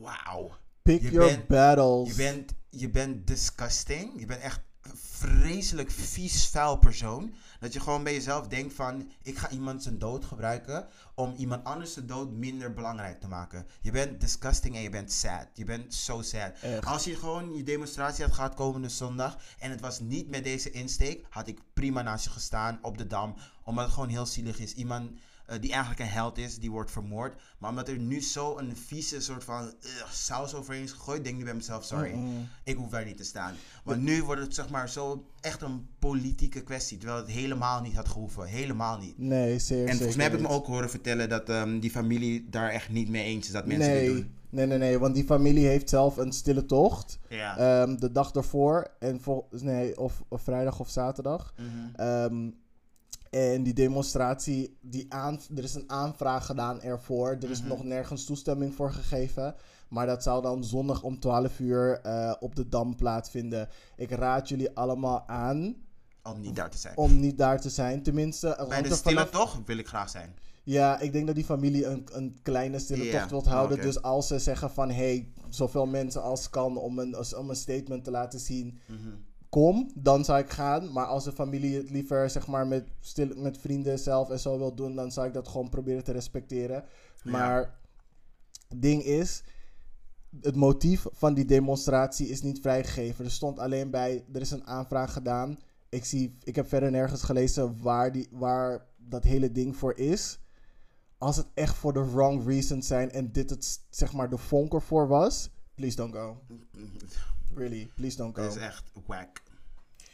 wauw. Pick je your bent- battles. Je bent, je bent disgusting. Je bent echt een vreselijk vies, vuil persoon. Dat je gewoon bij jezelf denkt van... Ik ga iemand zijn dood gebruiken... om iemand anders zijn dood minder belangrijk te maken. Je bent disgusting en je bent sad. Je bent zo sad. Echt. Als je gewoon je demonstratie had gehad komende zondag... en het was niet met deze insteek... had ik prima naast je gestaan op de Dam. Omdat het gewoon heel zielig is. Iemand die eigenlijk een held is, die wordt vermoord. Maar omdat er nu zo een vieze soort van ugh, saus overheen is gegooid... denk ik bij mezelf, sorry. Ik hoef daar niet te staan. Want nu wordt het zeg maar zo echt een politieke kwestie. Terwijl het helemaal niet had gehoeven. Helemaal niet. Nee, zeer En volgens mij heb ik me ook horen vertellen dat ehm, die familie daar echt niet mee eens is dat mensen nee, dit doen. Nee, nee, nee, want die familie heeft zelf een stille tocht. Ja. ehm, de dag ervoor. En vol, nee, of, of vrijdag of zaterdag. Mhm. Ehm, en die demonstratie, die aan, er is een aanvraag gedaan ervoor. Er is Mhm. nog nergens toestemming voor gegeven. Maar dat zou dan zondag om 12 uur eh, op de Dam plaatsvinden. Ik raad jullie allemaal aan Om niet daar te zijn. om niet daar te zijn. Tenminste, Bij de stille vanaf- toch wil ik graag zijn. Ja, ik denk dat die familie een, een kleine stille tocht wilt houden. Dus als ze zeggen van... hey, zoveel mensen als kan om een, om een statement te laten zien... Mhm. Kom, dan zou ik gaan. Maar als de familie het liever zeg maar met, stil, met vrienden zelf en zo wil doen... dan zou ik dat gewoon proberen te respecteren. Ja. Maar het ding is... Het motief van die demonstratie is niet vrijgegeven. Er stond alleen bij... Er is een aanvraag gedaan. Ik, zie, ik heb verder nergens gelezen waar, die, waar dat hele ding voor is. Als het echt voor de wrong reasons zijn... en dit het, zeg maar, de vonk ervoor was... Please don't go. Really, please don't go. Dat is echt whack.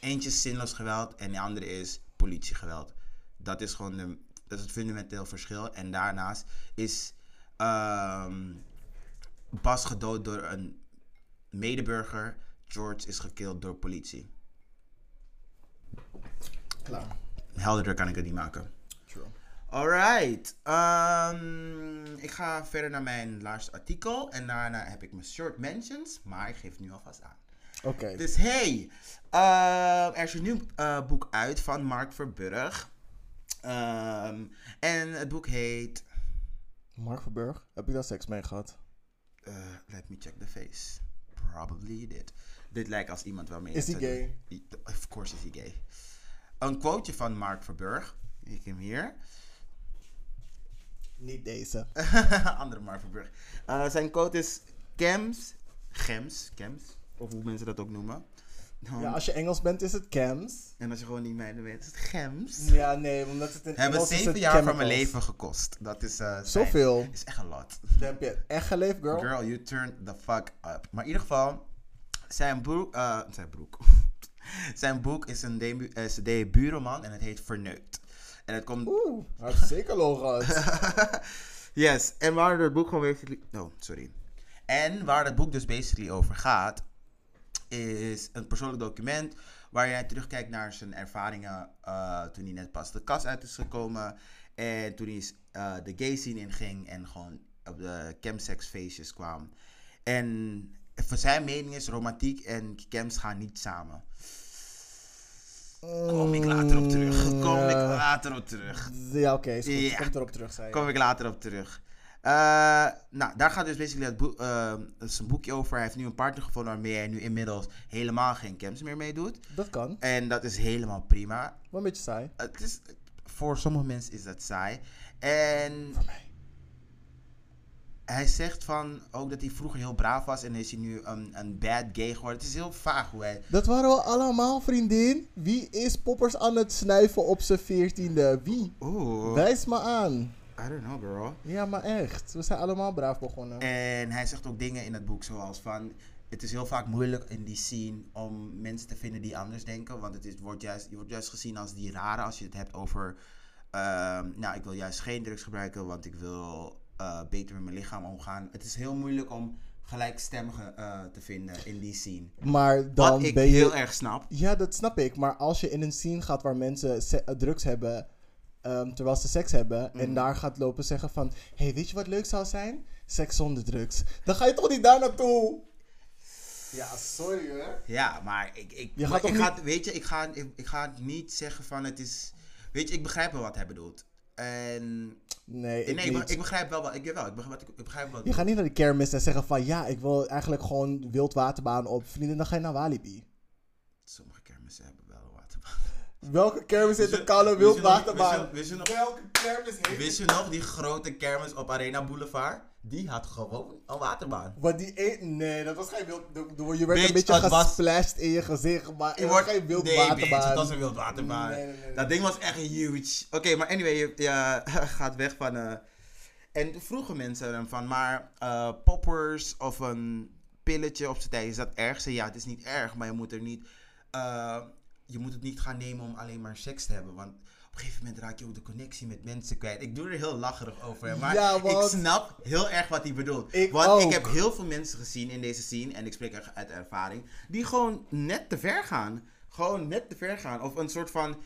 Eentje is zinloos geweld en de andere is politiegeweld. Dat is gewoon de, dat is het fundamenteel verschil. En daarnaast is ehm, Bas gedood door een medeburger. George is gekild door politie. Klaar. Helderder kan ik het niet maken. Alright. Ehm, ik ga verder naar mijn laatste artikel. En daarna heb ik mijn short mentions. Maar ik geef het nu alvast aan. Oké. Dus hey, ehm, er is een nieuw eh, boek uit van Mark Verburg. Ehm, en het boek heet. Mark Verburg, heb ik daar seks mee gehad? eh, let me check the face. Probably did. Dit lijkt als iemand waarmee Is je hij gay? Of course is hij gay. Een quoteje van Mark Verburg. Ik hem hier. Niet deze. Andere Mark Verburg. Eh, zijn quote is: Gems. Gems. Gems. Of hoe mensen dat ook noemen. Dan- Ja, als je Engels bent is het cams. En als je gewoon niet meiden weet, is het Gems. Ja, nee, omdat het in Hebben Engels zeven jaar van mijn leven gekost. Dat is. zijn- Zoveel. Is echt een lot. Dan heb je echt geleefd, girl. Girl, you turned the fuck up. Maar in ieder geval, zijn broek. eh, zijn broek. zijn boek is een debu- is een debuutroman en het heet Verneukt. En het komt. Oeh, hartstikke logisch. yes, en waar het boek gewoon basically. Oh, sorry. En waar het boek dus basically over gaat, is een persoonlijk document waar jij terugkijkt naar zijn ervaringen eh, toen hij net pas de kast uit is gekomen. En toen hij eh, de gay scene inging en gewoon op de chemsex feestjes kwam. En voor zijn mening is romantiek en chems gaan niet samen. Kom ik later op terug. Kom ik later op terug. Ja, oké. Ja. Komt erop terug, zei je. Kom ik later op terug. Nou, daar gaat dus basically het boek, eh, een boekje over. Hij heeft nu een partner gevonden waarmee hij nu inmiddels helemaal geen camps meer mee doet. Dat kan. En dat is helemaal prima. Wel een beetje saai. Het is, voor sommige mensen is dat saai. En Voor mij. Hij zegt van ook dat hij vroeger heel braaf was en is hij nu een, een bad gay geworden. Het is heel vaag hoe hij... Dat waren we allemaal, vriendin. Wie is poppers aan het snuiven op zijn veertiende? Wie? Oeh, Wijs me aan. I don't know girl. Ja, maar echt. We zijn allemaal braaf begonnen. En hij zegt ook dingen in het boek zoals van... Het is heel vaak moeilijk in die scene om mensen te vinden die anders denken. Want het is, wordt juist, je wordt juist gezien als die rare als je het hebt over... ehm, nou, ik wil juist geen drugs gebruiken, want ik wil eh, beter met mijn lichaam omgaan. Het is heel moeilijk om gelijkstemmigen eh, te vinden in die scene. Maar dan Wat ik ben je... heel erg snap. Ja, dat snap ik. Maar als je in een scene gaat waar mensen se- eh, drugs hebben... ehm, terwijl ze seks hebben... en Mhm. daar gaat lopen zeggen van... hey, weet je wat leuk zou zijn? Seks zonder drugs. Dan ga je toch niet daar naartoe? Ja, sorry hoor. Ja, maar ik, ik, Je gaat maar toch ik niet- ga, weet je, ik ga, ik, ik ga niet zeggen van het is, weet je, ik begrijp wel wat hij bedoelt. En, Nee, ik nee, ik, be- niet. ik begrijp wel wat, ik, wel, ik begrijp, wat- ik begrijp wel. Je gaat niet naar de kermis en zeggen van ja, ik wil eigenlijk gewoon wildwaterbaan op. Vrienden, dan ga je naar Walibi. Sommige kermissen hebben wel een waterbaan. Welke kermis heeft een koude wist je nog- wildwaterbaan? wist je- wist je nog- Welke kermis heeft Wist je nog die grote kermis op Arena Boulevard? Die had gewoon een waterbaan. Wat die eet? Nee, dat was geen wild. Je werd Bitch, een beetje was- gesplashed in je gezicht, maar Je wordt geen Nee, bitch, wildwaterbaan. het was een nee, nee, nee. Dat ding was echt huge. Oké, maar anyway, je, je gaat weg van... eh, en vroegen mensen hem van, maar eh, poppers of een pilletje op zijn tijd, is dat erg? Ze, ja, het is niet erg, maar je moet er niet... eh, je moet het niet gaan nemen om alleen maar seks te hebben, want... Op een gegeven moment raak je ook de connectie met mensen kwijt. Ik doe er heel lacherig over. Maar Ja, want- ik snap heel erg wat hij bedoelt. Ik want ook. ik heb heel veel mensen gezien in deze scene, en ik spreek er uit ervaring, die gewoon net te ver gaan. Gewoon net te ver gaan. Of een soort van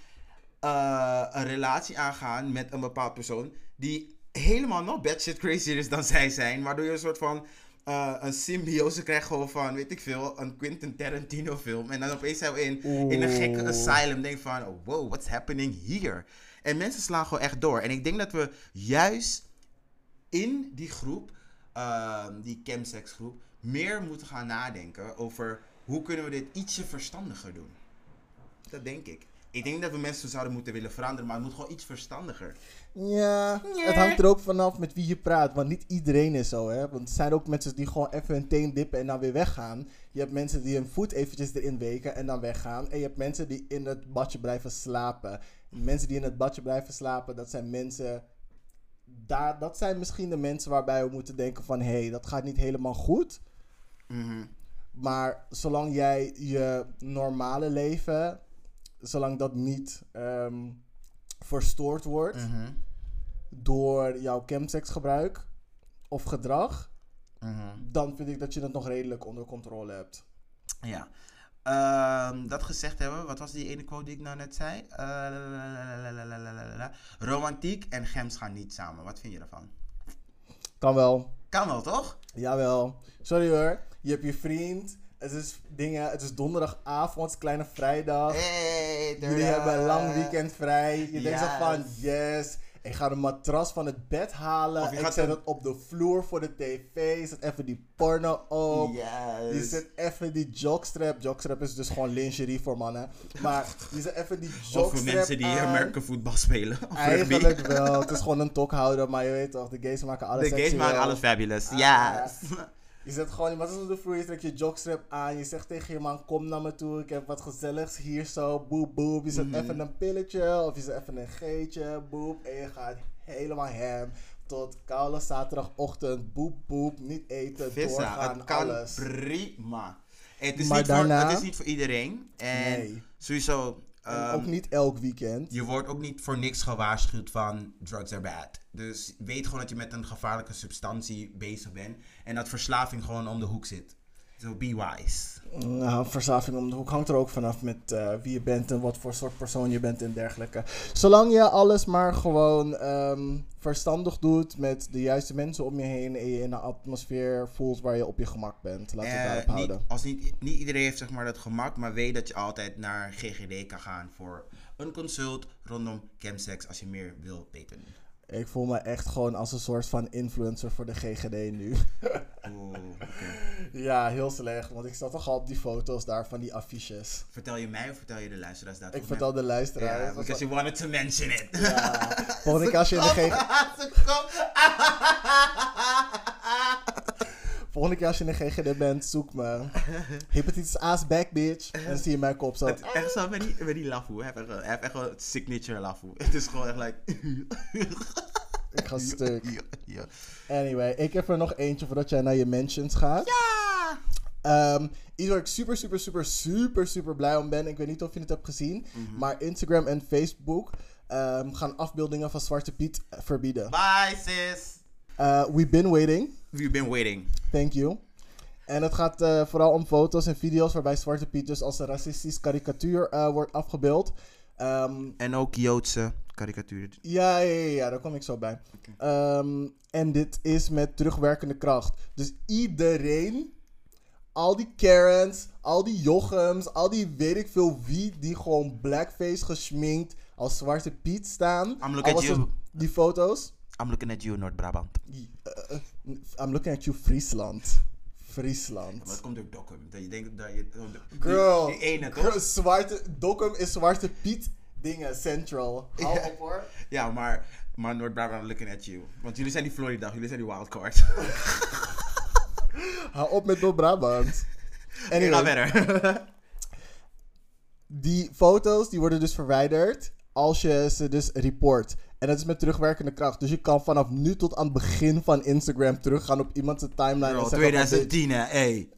eh, een relatie aangaan met een bepaald persoon die helemaal nog bad shit crazier is dan zij zijn. Waardoor je een soort van eh, een symbiose krijgt gewoon van, weet ik veel, een Quentin Tarantino film. En dan opeens zijn we in, in een gekke asylum. Denk van, oh, wow, what's happening here? En mensen slaan gewoon echt door. En ik denk dat we juist in die groep, ehm, die chemsex groep, meer moeten gaan nadenken over hoe kunnen we dit ietsje verstandiger doen. Dat denk ik. Ik denk dat we mensen zouden moeten willen veranderen, maar het moet gewoon iets verstandiger. Ja, het hangt er ook vanaf met wie je praat. Want niet iedereen is zo, hè. Want er zijn ook mensen die gewoon even hun teen dippen en dan weer weggaan. Je hebt mensen die hun voet eventjes erin weken en dan weggaan. En je hebt mensen die in het badje blijven slapen. Mensen die in het badje blijven slapen, dat zijn mensen... Daar, dat zijn misschien de mensen waarbij we moeten denken van... Hé, hey, dat gaat niet helemaal goed. Mhm. Maar zolang jij je normale leven... Zolang dat niet ehm, verstoord wordt Mhm. door jouw chemsexgebruik of gedrag, Mhm. dan vind ik dat je het nog redelijk onder controle hebt. Ja. Ehm, dat gezegd hebben, wat was die ene quote die ik nou net zei? Eh. Romantiek en gems gaan niet samen. Wat vind je ervan? Kan wel. Kan wel, toch? Jawel. Sorry hoor. Je hebt je vriend. Het is dingen. Het is donderdagavond, kleine vrijdag. Hey, Jullie hebben een lang weekend vrij. Je denkt zo van yes. Ik ga de matras van het bed halen. Of je Ik zet een- het op de vloer voor de tv. Zet even die porno op. Je Yes. zet even die jockstrap. Jockstrap is dus gewoon lingerie voor mannen. Maar je zet even die Of jockstrap voor mensen die aan. American voetbal spelen. Of Eigenlijk wel. Het is gewoon een tokhouder, maar je weet toch, de gays maken alles De gays maken alles fabulous. Ah. Yes. Je zet gewoon iemand op de vloer, je trekt je jockstrap aan, je zegt tegen je man, kom naar me toe, ik heb wat gezelligs hier zo, boep boep. Je zet Mhm. even een pilletje of je zet even een geetje, boep. En je gaat helemaal hem tot koude zaterdagochtend, boep boep, niet eten, Vissa, doorgaan, het kan alles. prima. Het is, Maar niet daarna- voor, het is niet voor iedereen. En Nee. sowieso, En ehm, ook niet elk weekend. je wordt ook niet voor niks gewaarschuwd van drugs are bad. Dus weet gewoon dat je met een gevaarlijke substantie bezig bent. En dat verslaving gewoon om de hoek zit. So be wise. Nou, verslaving om de hoek hangt er ook vanaf met eh, wie je bent en wat voor soort persoon je bent en dergelijke. Zolang je alles maar gewoon ehm, verstandig doet met de juiste mensen om je heen en je in een atmosfeer voelt waar je op je gemak bent. Laten we het Eh, daarop niet, houden. als niet, niet iedereen heeft zeg maar dat gemak, maar weet dat je altijd naar GGD kan gaan voor een consult rondom chemsex als je meer wil weten. Ik voel me echt gewoon als een soort van influencer voor de GGD nu. Oeh, ja, heel slecht, want ik sta toch al op die foto's daar van die affiches. Vertel je mij of vertel je de luisteraars dat? Ik vertel de luisteraar. Ja, because you wanted to mention it. Ja, volgende keer als je in de GGD... Volgende keer als je in de GGD bent, zoek me. Hepatitis A's back, bitch. En zie je mijn kop zo. Het, echt zo met die, met die. Hij heeft echt, echt wel het signature lafoe. Het is gewoon echt like... Ik ga stuk. Anyway, ik heb er nog eentje voordat jij naar je mentions gaat. Ja! Ehm, iets waar ik super, super, super, super, super blij om ben. Ik weet niet of je het hebt gezien. Mhm. Maar Instagram en Facebook ehm, gaan afbeeldingen van Zwarte Piet verbieden. Bye sis! Eh, we've been waiting. We've been waiting. Thank you. En het gaat eh, vooral om foto's en video's waarbij Zwarte Piet dus als een racistisch karikatuur eh, wordt afgebeeld. Ehm, En ook Joodse karikaturen. Ja, ja, ja, ja, daar kom ik zo bij. Ehm, en dit is met terugwerkende kracht. Dus iedereen, al die Karens, al die Jochems, al die weet ik veel wie, die gewoon blackface gesminkt als Zwarte Piet staan. I'm looking at you. Die foto's. I'm looking at you, Noord-Brabant. Uh, uh, I'm looking at you, Friesland. Friesland. Maar het komt door Dokkum. Dat je denkt dat je... Girl, Die, die ene, girl, toch? zwarte, Dokkum is Zwarte Piet dingen, Central. Hou Ja. op hoor. Ja, maar, maar Noord-Brabant, I'm looking at you. Want jullie zijn die Florida, jullie zijn die wildcard. Hou op met Noord-Brabant. Ik ga Anyway, verder. die foto's die worden dus verwijderd als je ze dus report. En dat is met terugwerkende kracht. Dus je kan vanaf nu tot aan het begin van Instagram teruggaan op iemands timeline en Bro, zeggen van, 2010 hè, hey.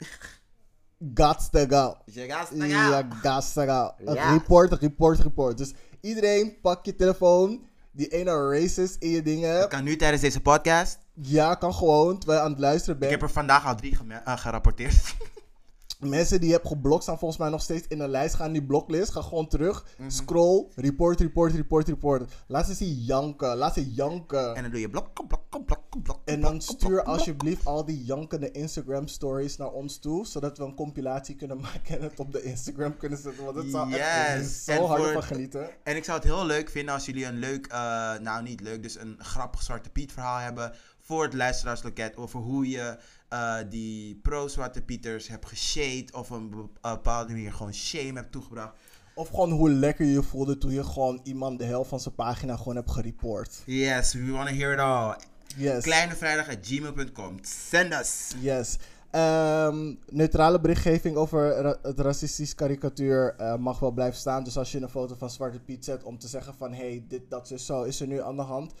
Gots to go. Je Ja, gots to go. Ja. Report, report, report. Dus iedereen, pak je telefoon. Die ene racist in je dingen. kan nu tijdens deze podcast. Ja, kan gewoon, terwijl je aan het luisteren Ik bent. heb er vandaag al drie eh, gerapporteerd. Mensen die je hebt geblokt staan volgens mij nog steeds in een lijst. Gaan in die bloklist. Ga gewoon terug. Mhm. Scroll. Report, report, report, report. Laat ze zien janken. Laat ze janken. En dan doe je blok, blok, blok, blok, blok. En dan stuur alsjeblieft al die jankende Instagram stories naar ons toe. Zodat we een compilatie kunnen maken en het op de Instagram kunnen zetten. Want het zou echt Yes. zo En hard voor- van genieten. En ik zou het heel leuk vinden als jullie een leuk, eh, nou niet leuk, dus een grappig Zwarte Piet verhaal hebben voor het luisteraarsloket over hoe je eh, die pro-Zwarte Pieters hebt geshade of op een be- bepaalde manier gewoon shame hebt toegebracht. Of gewoon hoe lekker je je voelde toen je gewoon iemand de helft van zijn pagina gewoon hebt gereport. Yes, we want to hear it all. Yes. Kleinevrijdag.gmail.com. Send us. Yes. Ehm, neutrale berichtgeving over ra- het racistisch karikatuur eh, mag wel blijven staan. Dus als je een foto van Zwarte Piet zet om te zeggen van... hey, dit, dat is zo, is er nu aan de hand.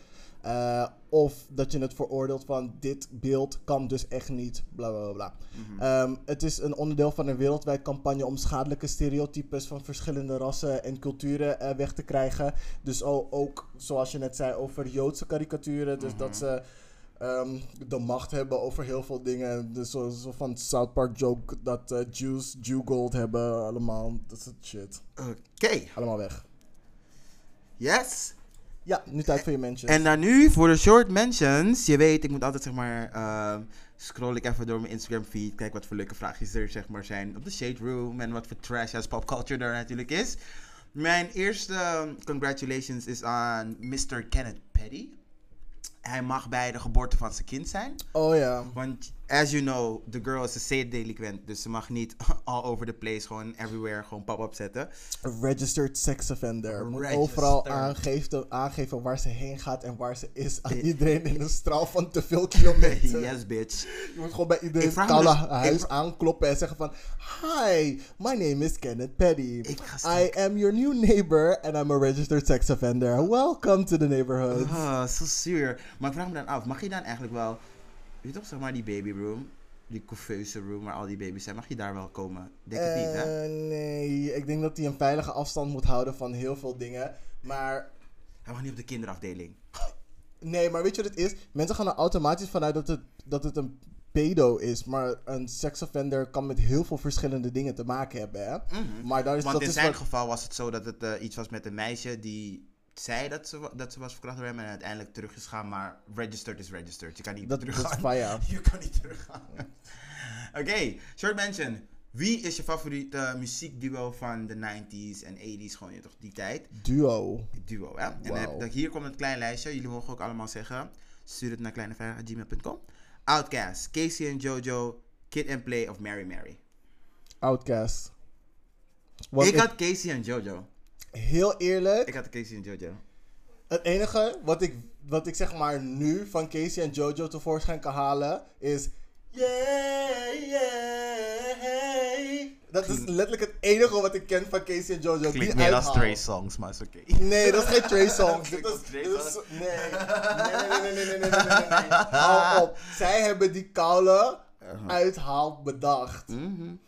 Eh, of dat je het veroordeelt van dit beeld kan dus echt niet, bla bla bla, bla. Ehm, het is een onderdeel van een wereldwijd campagne om schadelijke stereotypes van verschillende rassen en culturen eh, weg te krijgen. Dus ook, zoals je net zei, over Joodse karikaturen. Dus dat ze ehm, de macht hebben over heel veel dingen. Dus zo, zo van South Park joke dat eh, Jews Jew gold hebben. Allemaal, dat soort shit. Oké, Allemaal weg. yes. Ja, nu tijd voor je mentions. En dan nu voor de short mentions. Je weet, ik moet altijd zeg maar. ehm, scroll ik even door mijn Instagram feed. Kijk wat voor leuke vraagjes er zeg maar zijn op de Shade Room. En wat voor trash as popculture er natuurlijk is. Mijn eerste um, congratulations is aan Mr. Kenneth Petty. Hij mag bij de geboorte van zijn kind zijn. oh ja. Want, as you know, the girl is een zeedelinquent. Dus ze mag niet all over the place, gewoon everywhere, gewoon pop-up zetten. Registered sex offender. Moet Registered. overal aangeven, aangeven waar ze heen gaat en waar ze is. Aan iedereen in een straal van te veel kilometer. yes, bitch. Je moet gewoon bij iedereen koude dus- huis aankloppen en zeggen van... Hi, my name is Kenneth Petty. Ik ga I am your new neighbor and I'm a registered sex offender. Welcome to the neighborhood. Ah, zo zuur. Maar ik vraag me dan af, mag je dan eigenlijk wel, je toch, zeg maar die baby room, die couveuse room waar al die baby's zijn, mag je daar wel komen? Denk het niet, hè? Eh, nee, ik denk dat hij een veilige afstand moet houden van heel veel dingen. Maar Hij mag niet op de kinderafdeling. Nee, maar weet je wat het is? Mensen gaan er automatisch vanuit dat het, dat het een pedo is. Maar een seksoffender kan met heel veel verschillende dingen te maken hebben, hè? Maar daar is, Want dat in is zijn wat- geval was het zo dat het eh, iets was met een meisje die zei dat ze, dat ze was verkracht door hem en uiteindelijk terug is gaan, maar registered is registered. Je kan niet dat, dat terug is gaan. faya. Je kan niet teruggaan. Oké, short mention. Wie is je favoriete muziekduo van de 90s en 80s? Gewoon je toch die tijd? Duo. Duo, hè? En heb- hier komt een klein lijstje. Jullie mogen ook allemaal zeggen. Stuur het naar kleinevrijdag.gmail.com. Outcast, Casey en Jojo, Kid and Play of Mary Mary. Outcast. Ik- had Casey en Jojo heel eerlijk. Ik had Casey en Jojo. Het enige wat ik, wat ik zeg maar nu van Casey en Jojo tevoorschijn kan halen is. Yeah, yeah, hey. Dat is letterlijk het enige wat ik ken van Casey en Jojo. Klinkt meer als Trey Songs, maar is oké. Nee, dat is geen Trey Songs. dit nee. Nee, nee, nee, nee, nee, nee, nee, nee. Op. Zij hebben die koude uh-huh. uithaal bedacht. Mm -hmm.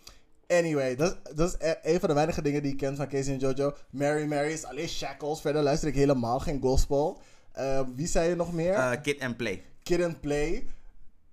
Anyway, dat, dat is e- een van de weinige dingen die ik ken van Casey en Jojo. Mary Mary is alleen shackles. Verder luister ik helemaal geen gospel. Eh, wie zei je nog meer? Eh, Kid and Play. Kid and Play.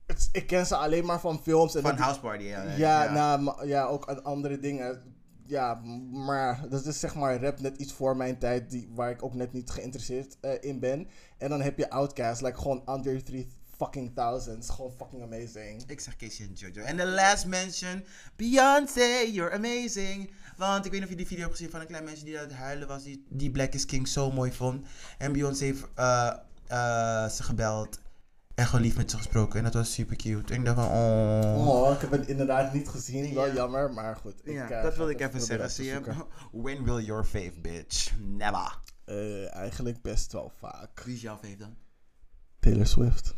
Het- ik ken ze alleen maar van films. En Van House Party, ja. ja, Nou, ja, ook andere dingen. Ja, maar dat is zeg maar rap net iets voor mijn tijd, die, waar ik ook net niet geïnteresseerd eh, in ben. En dan heb je Outkast, like gewoon under 3000 fucking thousands. Gewoon fucking amazing. Ik zeg Casey en Jojo. En de last mention, Beyoncé, you're amazing. Want ik weet niet of je die video hebt gezien van een klein meisje die aan het huilen was, die, die Black is King zo mooi vond. En Beyoncé heeft eh, eh, ze gebeld en gewoon lief met ze gesproken. En dat was super cute. En ik dacht van, oh. Oh, ik heb het inderdaad niet gezien. Wel Ja. jammer, maar goed. Ja, ik, eh, dat ga wil het ik even zeggen. Zie je? When will your fave, bitch? Never. Eigenlijk best wel vaak. Wie is jouw fave dan? Taylor Swift.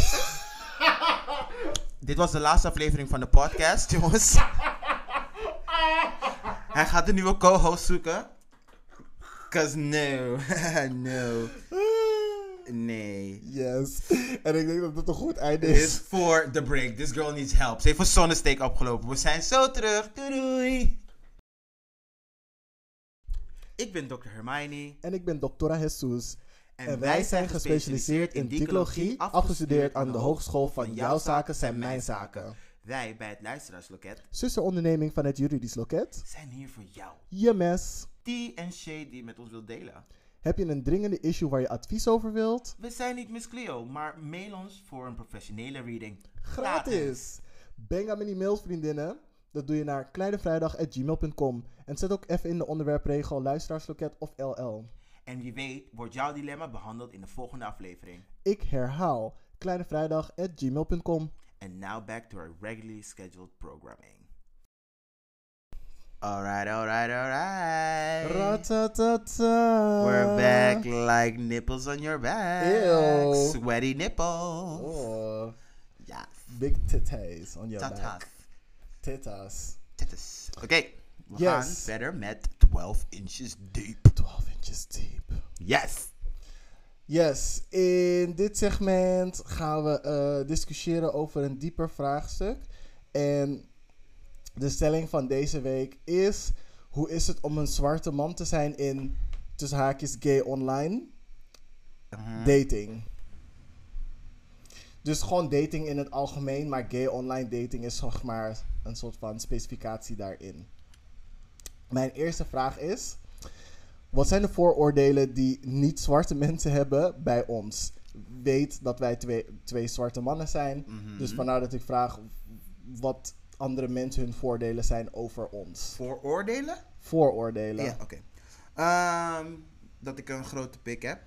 Dit was de laatste aflevering van de podcast, jongens. Hij gaat een nieuwe co-host zoeken. Cause no. no. Nee. Yes. En ik denk dat het een goed einde is is. voor the break. This girl needs help. Ze heeft een zonnesteek opgelopen. We zijn zo terug. Doei doei. Ik ben Dr. Hermione. En ik ben Doctora Jesus. En wij zijn gespecialiseerd in psychologie, afgestudeerd aan de Hogeschool van Jouw Zaken zijn Mijn Zaken. Wij bij het Luisteraarsloket Zusteronderneming van het Juridisch Loket. zijn hier voor jou. Je mes. Die en Shay die je met ons wilt delen. Heb je een dringende issue waar je advies over wilt? We zijn niet Miss Cleo, maar mail ons voor een professionele reading. Gratis! Bang aan die mails, vriendinnen. Dat doe je naar kleinevrijdag.gmail.com. En zet ook even in de onderwerpregel luisteraarsloket of LL. En wie weet wordt jouw dilemma behandeld in de volgende aflevering. Ik herhaal kleinevrijdag.gmail.com. And now back to our regularly scheduled programming. Alright, alright, alright. Ratatata. We're back like nipples on your back. Ew. Sweaty nipples. Oh, Ja. big titties on your Tatas. back. Tittas. Tatas. Oké, we Yes. gaan verder met 12 inches deep. 12 inches deep. Yes. Yes, in dit segment gaan we eh, discussiëren over een dieper vraagstuk. En de stelling van deze week is: hoe is het om een zwarte man te zijn in tussen haakjes gay online Mhm. dating? Dus gewoon dating in het algemeen, maar gay online dating is zeg maar een soort van specificatie daarin. Mijn eerste vraag is: wat zijn de vooroordelen die niet-zwarte mensen hebben bij ons? Weet dat wij twee, twee zwarte mannen zijn. Mhm. Dus vandaar dat ik vraag wat andere mensen hun voordelen zijn over ons. Vooroordelen? Vooroordelen. Ja, oké. Ehm, dat ik een grote pik heb.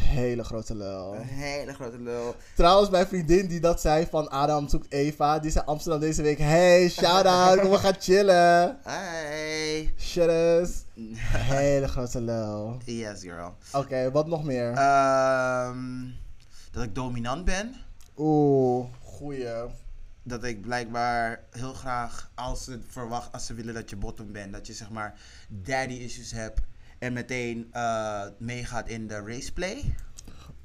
Hele grote lul. Een hele grote lul. Trouwens, mijn vriendin die dat zei van Adam zoekt Eva, die zei Amsterdam deze week. Hey, shout out, we gaan chillen. Hey. Shit Hele grote lul. Yes, girl. Oké, wat nog meer? Ehm, dat ik dominant ben. Oeh, goeie. Dat ik blijkbaar heel graag, als ze verwacht, als ze willen dat je bottom bent, dat je zeg maar daddy issues hebt en meteen eh, meegaat in de raceplay.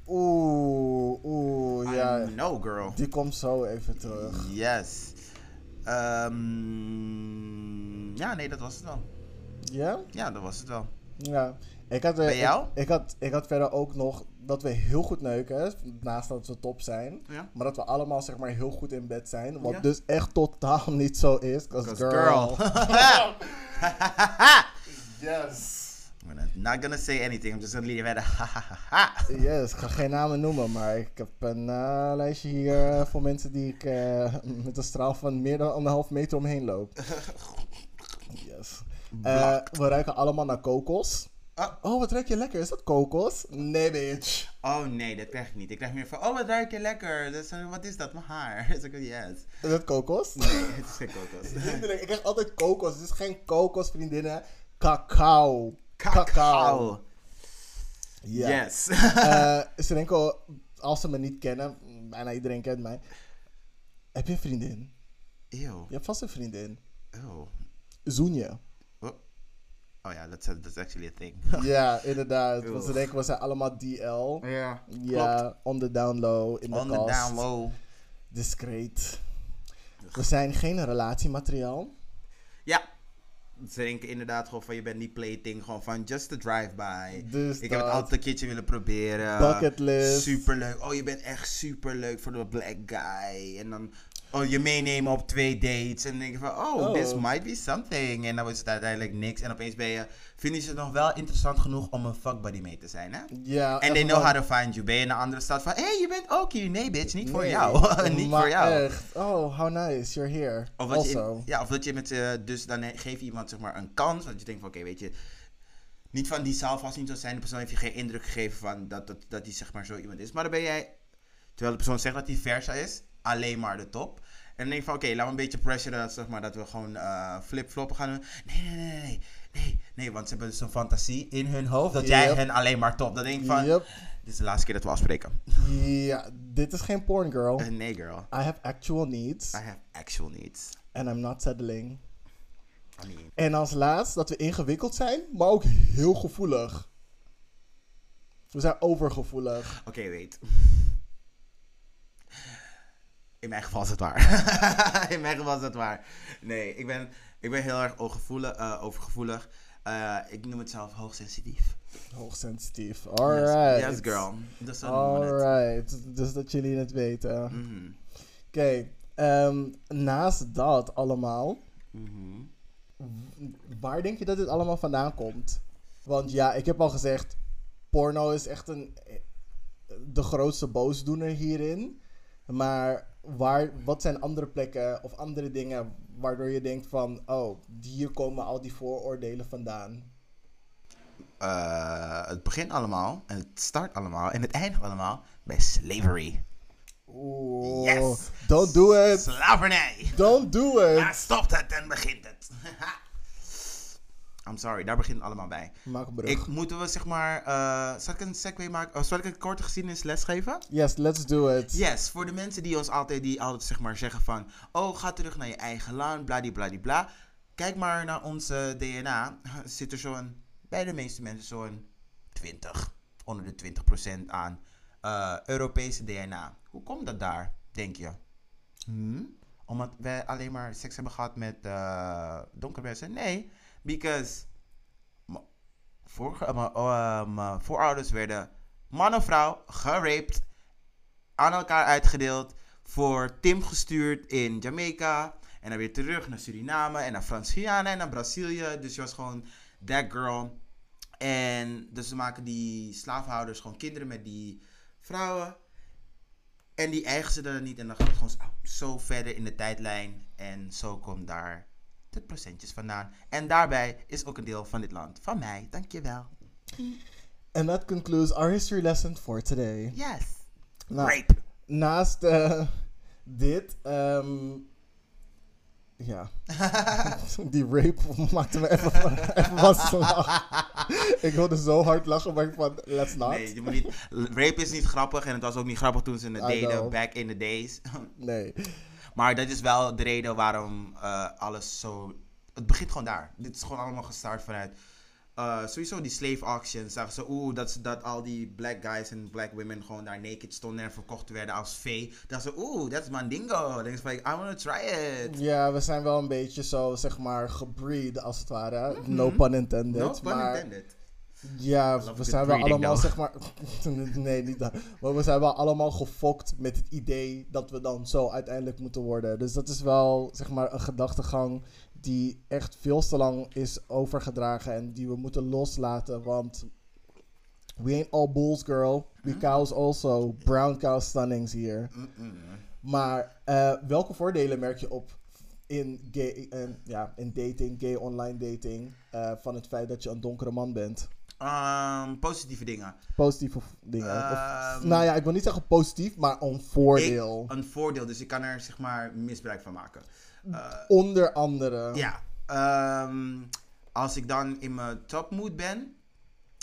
Oeh, oeh, ja. I know, girl. Die komt zo even terug. Yes. Ehm, ja, nee, dat was het wel. Ja? Ja, dat was het wel. Ja. Ik had, eh, Bij jou? Ik, ik had, ik had verder ook nog dat we heel goed neuken, naast dat we top zijn. Ja. Maar dat we allemaal zeg maar heel goed in bed zijn. Wat Ja. dus echt totaal niet zo is. Cause, 'Cause girl. girl. yes. I'm not gonna say anything, I'm just gonna leave it at Yes, ik ga geen namen noemen, maar ik heb een eh, lijstje hier eh, voor mensen die ik eh, met een straal van meer dan anderhalf meter omheen loop. Yes. We ruiken allemaal naar kokos. Ah. Oh, wat ruik je lekker? Is dat kokos? Nee, bitch. Oh nee, dat krijg ik niet. Ik krijg meer van, oh wat ruik je lekker. Is, wat is dat? Mijn haar. Dus ik, yes. Is dat kokos? Nee, het is geen kokos. Ik krijg altijd kokos. Het is geen kokos, vriendinnen. Cacao. Cacao. Ja. Yes. Eh, ze denken, als ze me niet kennen, bijna iedereen kent mij. Heb je een vriendin? Ew. Je hebt vast een vriendin. Ew. Zoen je? Oh. Oh ja, that's, that's actually a thing. Ja, inderdaad. Want ze denken, we zijn allemaal DL. ja, Ja, on the down low, in de On the kast. down low. Discreet. We zijn geen relatiemateriaal. Ja. Ze denken inderdaad gewoon van je bent niet plaything, gewoon van just a drive-by. Dus ik heb het altijd een keertje willen proberen. Bucketlist. Superleuk. Oh, je bent echt superleuk voor de black guy. En dan oh, je meenemen op twee dates. En denk je van, oh, Oh. this might be something. En dan is het uiteindelijk niks. En opeens ben je, vinden ze het nog wel interessant genoeg om een fuckbuddy mee te zijn, hè? Ja, En they know how to find you. Ben je in een andere stad van, hé, hey, je bent ook hier. Nee, bitch, niet voor jou. niet voor jou. echt. Oh, how nice, you're here. Of dat, je, also. ja, of dat je met, eh, dus dan he- geef je iemand zeg maar een kans. Dat je denkt van, oké, weet je, niet van die zal vast niet zo zijn. De persoon heeft je geen indruk gegeven van dat, dat, dat die zeg maar zo iemand is. Maar dan ben jij, terwijl de persoon zegt dat hij versa is, alleen maar de top. En dan denk van, oké, laten we een beetje pressuren dat, zeg maar, dat we gewoon eh flip-floppen gaan doen. Nee, nee, nee, nee, nee, nee, want ze hebben dus een fantasie in hun hoofd dat jij Yep. hen alleen maar top. Dan denk ik van, Yep. dit is de laatste keer dat we afspreken. Ja, dit is geen porn girl. Eh, nee, girl. I have actual needs. I have actual needs. And I'm not settling. I mean, En als laatst dat we ingewikkeld zijn, maar ook heel gevoelig. We zijn overgevoelig. Oké, weet. In mijn geval is het waar. In mijn geval is het waar. Nee, ik ben, ik ben heel erg overgevoelig. eh, overgevoelig. Eh, ik noem het zelf hoogsensitief. Hoogsensitief. Alright. Yes, yes, girl. Het. Alright. Dus dat jullie het weten. Mhm. Oké. ehm, naast dat allemaal, Mhm. waar denk je dat dit allemaal vandaan komt? Want ja, ik heb al gezegd, porno is echt een, de grootste boosdoener hierin. Maar waar, wat zijn andere plekken of andere dingen waardoor je denkt van, oh, hier komen al die vooroordelen vandaan? Eh, het begint allemaal, en het start allemaal, en het eindigt allemaal bij slavery. Oeh, Yes! don't do it! Slavernij! Don't do it! stopt het en begint het. I'm sorry, daar begint het allemaal bij. Maak een brug. Ik, moeten we zeg maar, eh, zal ik een segue maken? Oh, zal ik een korte geschiedenisles geven? Yes, let's do it. Yes, voor de mensen die ons altijd, die altijd zeg maar zeggen van, oh ga terug naar je eigen land, bladibladibla. Kijk maar naar onze DNA, zit er zo'n, bij de meeste mensen zo'n 20, onder de 20% aan eh, Europese DNA. Hoe komt dat daar, denk je? Hm? Omdat wij alleen maar seks hebben gehad met uh, donkere mensen? Nee, because eh, mijn, eh, mijn voorouders werden man en vrouw geraped, aan elkaar uitgedeeld, voor Tim gestuurd in Jamaica en dan weer terug naar Suriname en naar Frans-Guyana en naar Brazilië. Dus je was gewoon that girl. En dus ze maken die slaafhouders gewoon kinderen met die vrouwen. En die eigen ze er niet. En dan gaat het gewoon zo verder in de tijdlijn. En zo komt daar de procentjes vandaan. En daarbij is ook een deel van dit land van mij. Dankjewel. And that concludes our history lesson for today. Yes. Nou, Rape. naast eh, dit, ehm, ja, die rape maakte me even, even lachen. ik wilde zo hard lachen, maar ik van, let's not. Nee, je moet niet. Rape is niet grappig. En het was ook niet grappig toen ze het I deden. know. Back in the days. Nee. Maar dat is wel de reden waarom eh, alles zo. Het begint gewoon daar. Dit is gewoon allemaal gestart vanuit. eh, sowieso die slave auctions. Zagen ze, oeh, dat, ze- dat al die black guys en black women gewoon daar naked stonden en verkocht werden als vee. Dachten ze, oeh, dat is mandingo. Dan is van, I wanna try it. Ja, we zijn wel een beetje zo, zeg maar, gebreed als het ware. No pun intended. Mhm. No pun maar intended. Ja, we zijn wel allemaal, zeg maar... nee, niet dat. Maar we zijn wel allemaal gefokt met het idee dat we dan zo uiteindelijk moeten worden. Dus dat is wel, zeg maar, een gedachtegang die echt veel te lang is overgedragen en die we moeten loslaten. Want we ain't all bulls, girl. We cows also. Brown cow stunnings hier. Maar eh, welke voordelen merk je op in, gay, en, ja, in dating, gay online dating, eh, van het feit dat je een donkere man bent? Ehm, positieve dingen. Positieve dingen. of, Ehm, nou ja, ik wil niet zeggen positief, maar een voordeel. Ik- een voordeel, dus ik kan er zeg maar misbruik van maken. Eh, Onder andere. Ja, ehm, als ik dan in mijn topmood ben,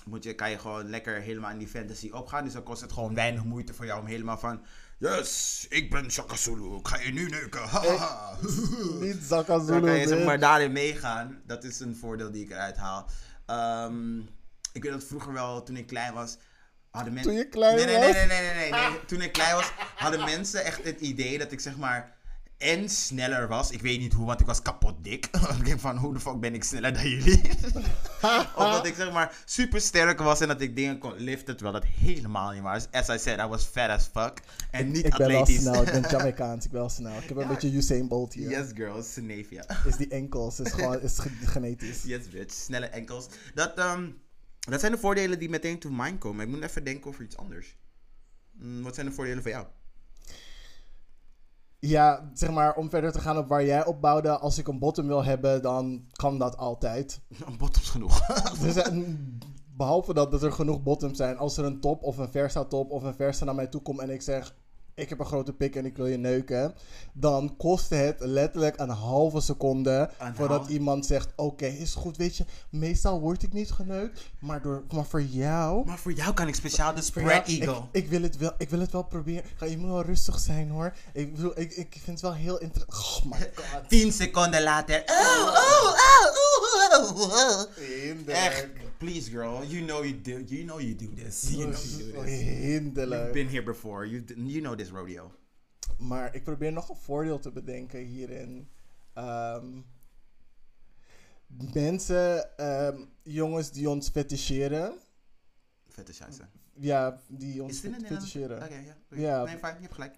moet je, kan je gewoon lekker helemaal in die fantasy opgaan. Dus dan kost het gewoon weinig moeite voor jou om helemaal van... Yes, ik ben Shaka Zulu, ik ga je nu neuken. hahaha." Niet Zaka Dan kan je zeg maar daarin meegaan. Dat is een voordeel die ik eruit haal. Ehm, ik weet dat vroeger wel, toen ik klein was, hadden mensen... Toen je klein nee, nee, was? Nee, nee, nee, nee, nee, nee. Toen ik klein was, hadden mensen echt het idee dat ik zeg maar en sneller was. Ik weet niet hoe, want ik was kapot dik. ik denk van, hoe de fuck ben ik sneller dan jullie? of dat ik zeg maar super sterk was en dat ik dingen kon liften, terwijl dat helemaal niet was. As I said, I was fat as fuck. En niet ik ben wel atletisch. snel, ik ben Jamaicaans, ik ben wel snel. Ik heb een beetje Usain Bolt hier. yes girl, Senavia. Is die enkels, is gewoon is ge- genetisch. Yes, bitch. Snelle enkels. Dat, ehm, dat zijn de voordelen die meteen to mind komen. Ik moet even denken over iets anders. Mm, wat zijn de voordelen voor jou? Ja, zeg maar, om verder te gaan op waar jij opbouwde. Als ik een bottom wil hebben, dan kan dat altijd. Een bottoms genoeg. Er zijn- behalve dat, dat er genoeg bottoms zijn. Als er een top of een versa top of een versa naar mij toe komt en ik zeg... Ik heb een grote pik en ik wil je neuken. Dan kost het letterlijk een halve seconde Een voordat iemand zegt... Oké, is goed, weet je. Meestal word ik niet geneukt. Maar, door, maar voor jou... maar voor jou kan ik speciaal de spread eagle. Ik, ik, wil het wel, ik wil het wel proberen. Ga, je moet wel rustig zijn hoor. Ik, bedoel, ik, ik vind het wel heel interessant. Oh my god. 10 seconden later. Oh, oh, oh, oh, oh. Echt, please girl, you know you do, you know you do this. You know you do this. You've been here before. You, you know this rodeo. Maar ik probeer nog een voordeel te bedenken hierin. Ehm, mensen, ehm, jongens die ons feticheren. Vette scheisse. Ja, die ons Is dit een fet- Nederlands? feticheren. Oké, ja. Ja. Nee, fijn, je hebt gelijk.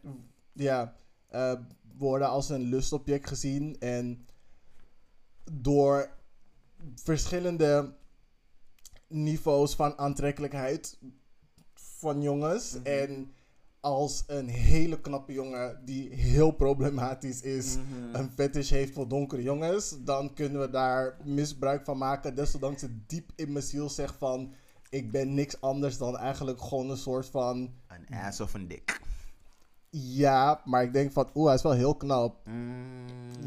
Ja, eh, worden als een lustobject gezien. En door verschillende niveaus van aantrekkelijkheid van jongens. Mhm. En als een hele knappe jongen die heel problematisch is, Mhm. een fetish heeft voor donkere jongens, dan kunnen we daar misbruik van maken. Desondanks het diep in mijn ziel zegt van, ik ben niks anders dan eigenlijk gewoon een soort van, Een ass of een dik. Ja, maar ik denk van, oeh, hij is wel heel knap.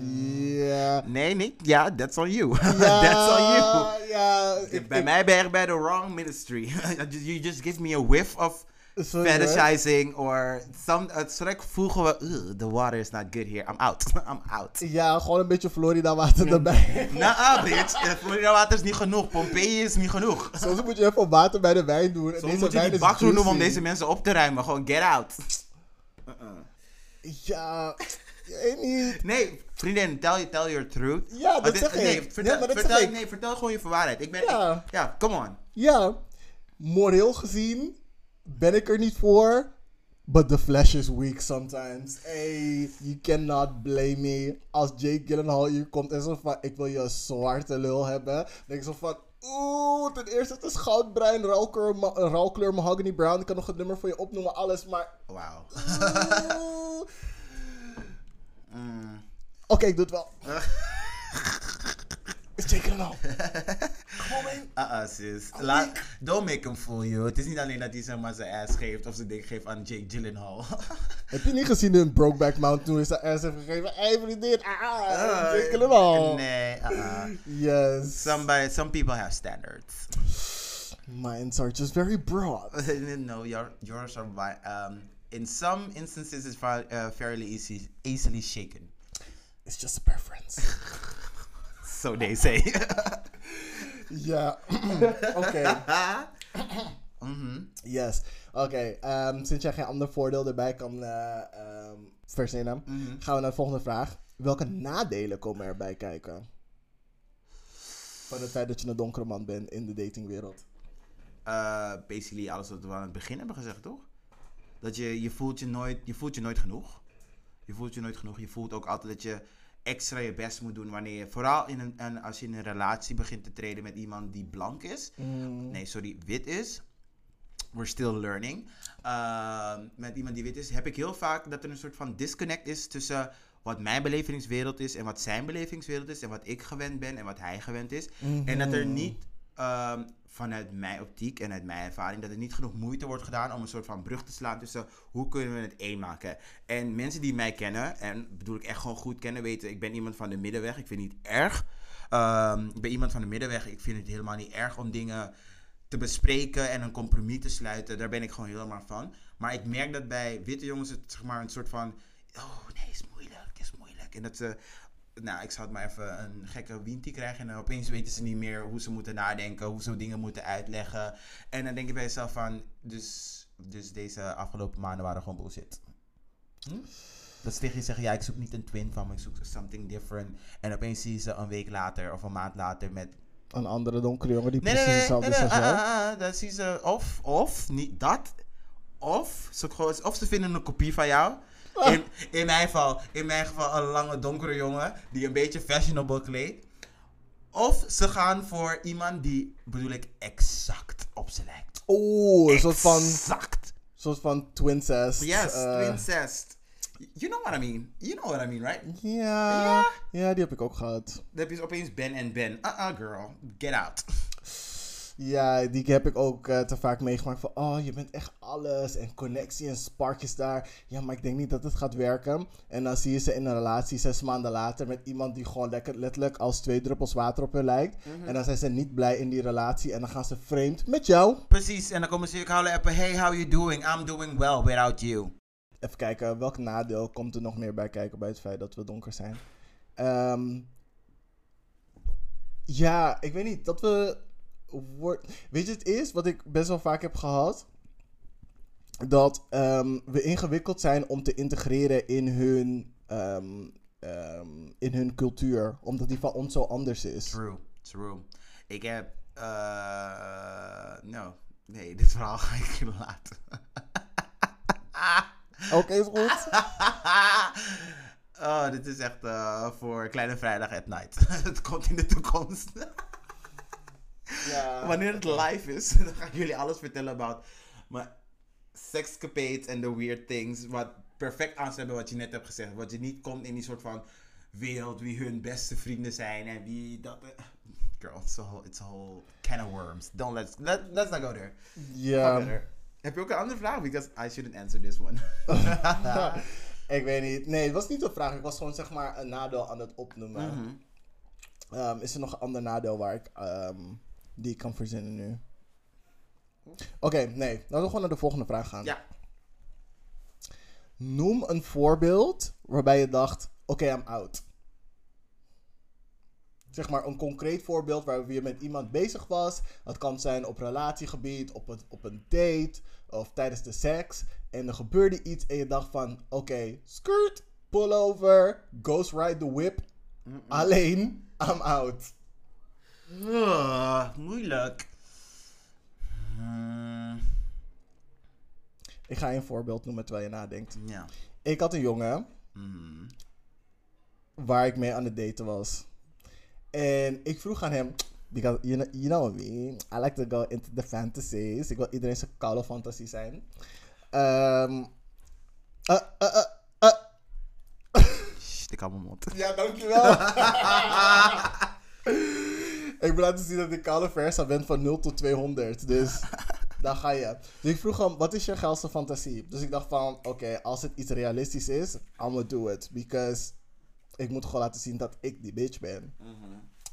Ja. Nee, niet. Ja, that's on you. That's on you. Ja, ik, bij ik- mij ben je bij the wrong ministry. you just give me a whiff of sorry, fetishizing or some. Ik voel gewoon, "Ugh, the water is not good here. I'm out. I'm out. Ja, gewoon een beetje Florida water erbij. Nah, bitch. Eh, Florida water is niet genoeg. Pompeii is niet genoeg. Soms moet je even water bij de wijn doen. En Soms deze moet je wijn die bakroe noemen om deze mensen op te ruimen. Gewoon get out. Ja, ik weet niet. Nee, vriendin, tell, tell your truth. Ja, dat dit- zeg ik. Nee, vertel, Ja, maar dat vertel, zeg ik. nee, vertel gewoon je waarheid. Ik ben, Ja. ik- ja, come on. Ja, moreel gezien ben ik er niet voor. But the flesh is weak sometimes. Hey, you cannot blame me. Als Jake Gyllenhaal hier komt en zo van, ik wil je zwarte lul hebben. Dan denk ik zo van, oeh, ten eerste het is goudbruin, ma- eh, ruilkleur mahogany brown. Ik kan nog het nummer voor je opnoemen, alles, maar... Wauw. oeh. Mm. Oké, ik doe het wel. is Jake Gyllenhaal. Kom op, man. Uh-uh, sis. La- don't make him fool you. Het is niet alleen dat hij zeg maar zijn ass geeft of zijn ding geeft aan Jake Gyllenhaal. Heb je niet gezien in Brokeback Mountain toen hij zijn ass heeft gegeven? Hey, vriendin, ah, Uh, Jake Gyllenhaal. Nee, uh-uh. Yes. Somebody, some people have standards. Minds are just very broad. no, your, yours are, um, in some instances, it's uh, fairly easy, easily shaken. It's just a preference. So they say. Ja. Oké. Mhm. Yes. Oké. ehm, sinds jij geen ander voordeel erbij kan eh, ehm, verzinnen, Mhm. gaan we naar de volgende vraag. Welke nadelen komen erbij kijken? Van het feit dat je een donkere man bent in de datingwereld. Uh, basically alles wat we aan het begin hebben gezegd, toch? Dat je, je, voelt je, nooit, je voelt je nooit genoeg. Je voelt je nooit genoeg. Je voelt ook altijd dat je extra je best moet doen wanneer je, vooral in een, en als je in een relatie begint te treden met iemand die blank is. Mm. Nee, sorry, wit is. We're still learning. Ehm, met iemand die wit is, heb ik heel vaak dat er een soort van disconnect is tussen wat mijn belevingswereld is en wat zijn belevingswereld is en wat ik gewend ben en wat hij gewend is. En dat er niet ehm, vanuit mijn optiek en uit mijn ervaring, dat er niet genoeg moeite wordt gedaan om een soort van brug te slaan tussen hoe kunnen we het één maken. En mensen die mij kennen, en bedoel ik echt gewoon goed kennen, weten, ik ben iemand van de middenweg. Ik vind het niet erg. Ehm, ik ben iemand van de middenweg. Ik vind het helemaal niet erg om dingen te bespreken en een compromis te sluiten. Daar ben ik gewoon helemaal van. Maar ik merk dat bij witte jongens het zeg maar een soort van, oh nee, is moeilijk, is moeilijk. En dat ze nou, ik zou het maar even een gekke wintie krijgen. En dan opeens weten ze niet meer hoe ze moeten nadenken, hoe ze dingen moeten uitleggen. En dan denk je bij jezelf van, dus, dus deze afgelopen maanden waren gewoon bullshit. Hm? Dat ze tegen je zeggen, ja, ik zoek niet een twin van me, ik zoek something different. En opeens zie je ze een week later of een maand later met... Een andere donkere jongen die Nee, precies nee, nee, hetzelfde nee, is nee, ah, ah, ah, dan zie ze of, of, niet dat, of ze, of ze vinden een kopie van jou. In, in, mijn geval, in mijn geval een lange donkere jongen die een beetje fashionable kleedt. Of ze gaan voor iemand die, bedoel ik, exact op ze lijkt. Oeh, een soort van, Exact. soort van twincest. Yes, eh, incest. You know what I mean. You know what I mean, right? Ja, Ja? ja, die heb ik ook gehad. Dan heb je opeens Ben en Ben. Uh-uh, girl. Get out. Ja, die heb ik ook eh, te vaak meegemaakt van, oh, je bent echt alles en connectie en spark is daar. Ja, maar ik denk niet dat het gaat werken. En dan zie je ze in een relatie zes maanden later met iemand die gewoon lekker, letterlijk als twee druppels water op hun lijkt. En dan zijn ze niet blij in die relatie en dan gaan ze vreemd met jou. Precies, en dan komen ze je houden appen. Hey, how you doing? I'm doing well without you. Even kijken, welk nadeel komt er nog meer bij kijken bij het feit dat we donker zijn? Ehm, ja, ik weet niet, dat we... Weet je, het is wat ik best wel vaak heb gehad. Dat ehm, we ingewikkeld zijn om te integreren in hun, ehm, ehm, in hun cultuur. Omdat die van ons zo anders is. True, true. Ik heb, no, nee, dit verhaal ga ik je laten. Oké, is goed. oh, dit is echt eh, voor Kleine Vrijdag at night. het komt in de toekomst. Ja. Wanneer het live is, dan ga ik jullie alles vertellen about mijn sexcapades en the weird things. Wat perfect aansluit bij wat je net hebt gezegd. Wat je niet komt in die soort van wereld wie hun beste vrienden zijn en wie dat. Girl, it's a whole, it's a whole can of worms. Don't let's let, let's not go there. Ja. Heb je ook een andere vraag? Because I shouldn't answer this one. ik weet niet. Nee, het was niet een vraag. Ik was gewoon zeg maar een nadeel aan het opnoemen. Mhm. Ehm, is er nog een ander nadeel waar ik, ehm, die ik kan verzinnen nu? Oké, nee. Laten we gewoon naar de volgende vraag gaan. Ja. Noem een voorbeeld waarbij je dacht, oké, I'm out. Zeg maar een concreet voorbeeld waar je met iemand bezig was. Dat kan zijn op relatiegebied, op een, op een date of tijdens de seks. En er gebeurde iets en je dacht van, oké, skirt, pull over, ghost ride the whip. Alleen, I'm out. Ah, moeilijk. Hmm, Ik ga je een voorbeeld noemen terwijl je nadenkt. ja. Ik had een jongen Hmm. waar ik mee aan het daten was. En ik vroeg aan hem, because you know, you know me, I like to go into the fantasies. Ik wil iedereen zijn koude fantasie zijn. Eh, eh, eh, eh. Shh, ik hou mijn mond. Ja, dankjewel. ik wil laten zien dat ik koude versa ben van 0 tot 200. Dus daar ga je. Dus ik vroeg hem, wat is je geilste fantasie? Dus ik dacht van, oké, als het iets realistisch is, I'm gonna do it. Because ik moet gewoon laten zien dat ik die bitch ben.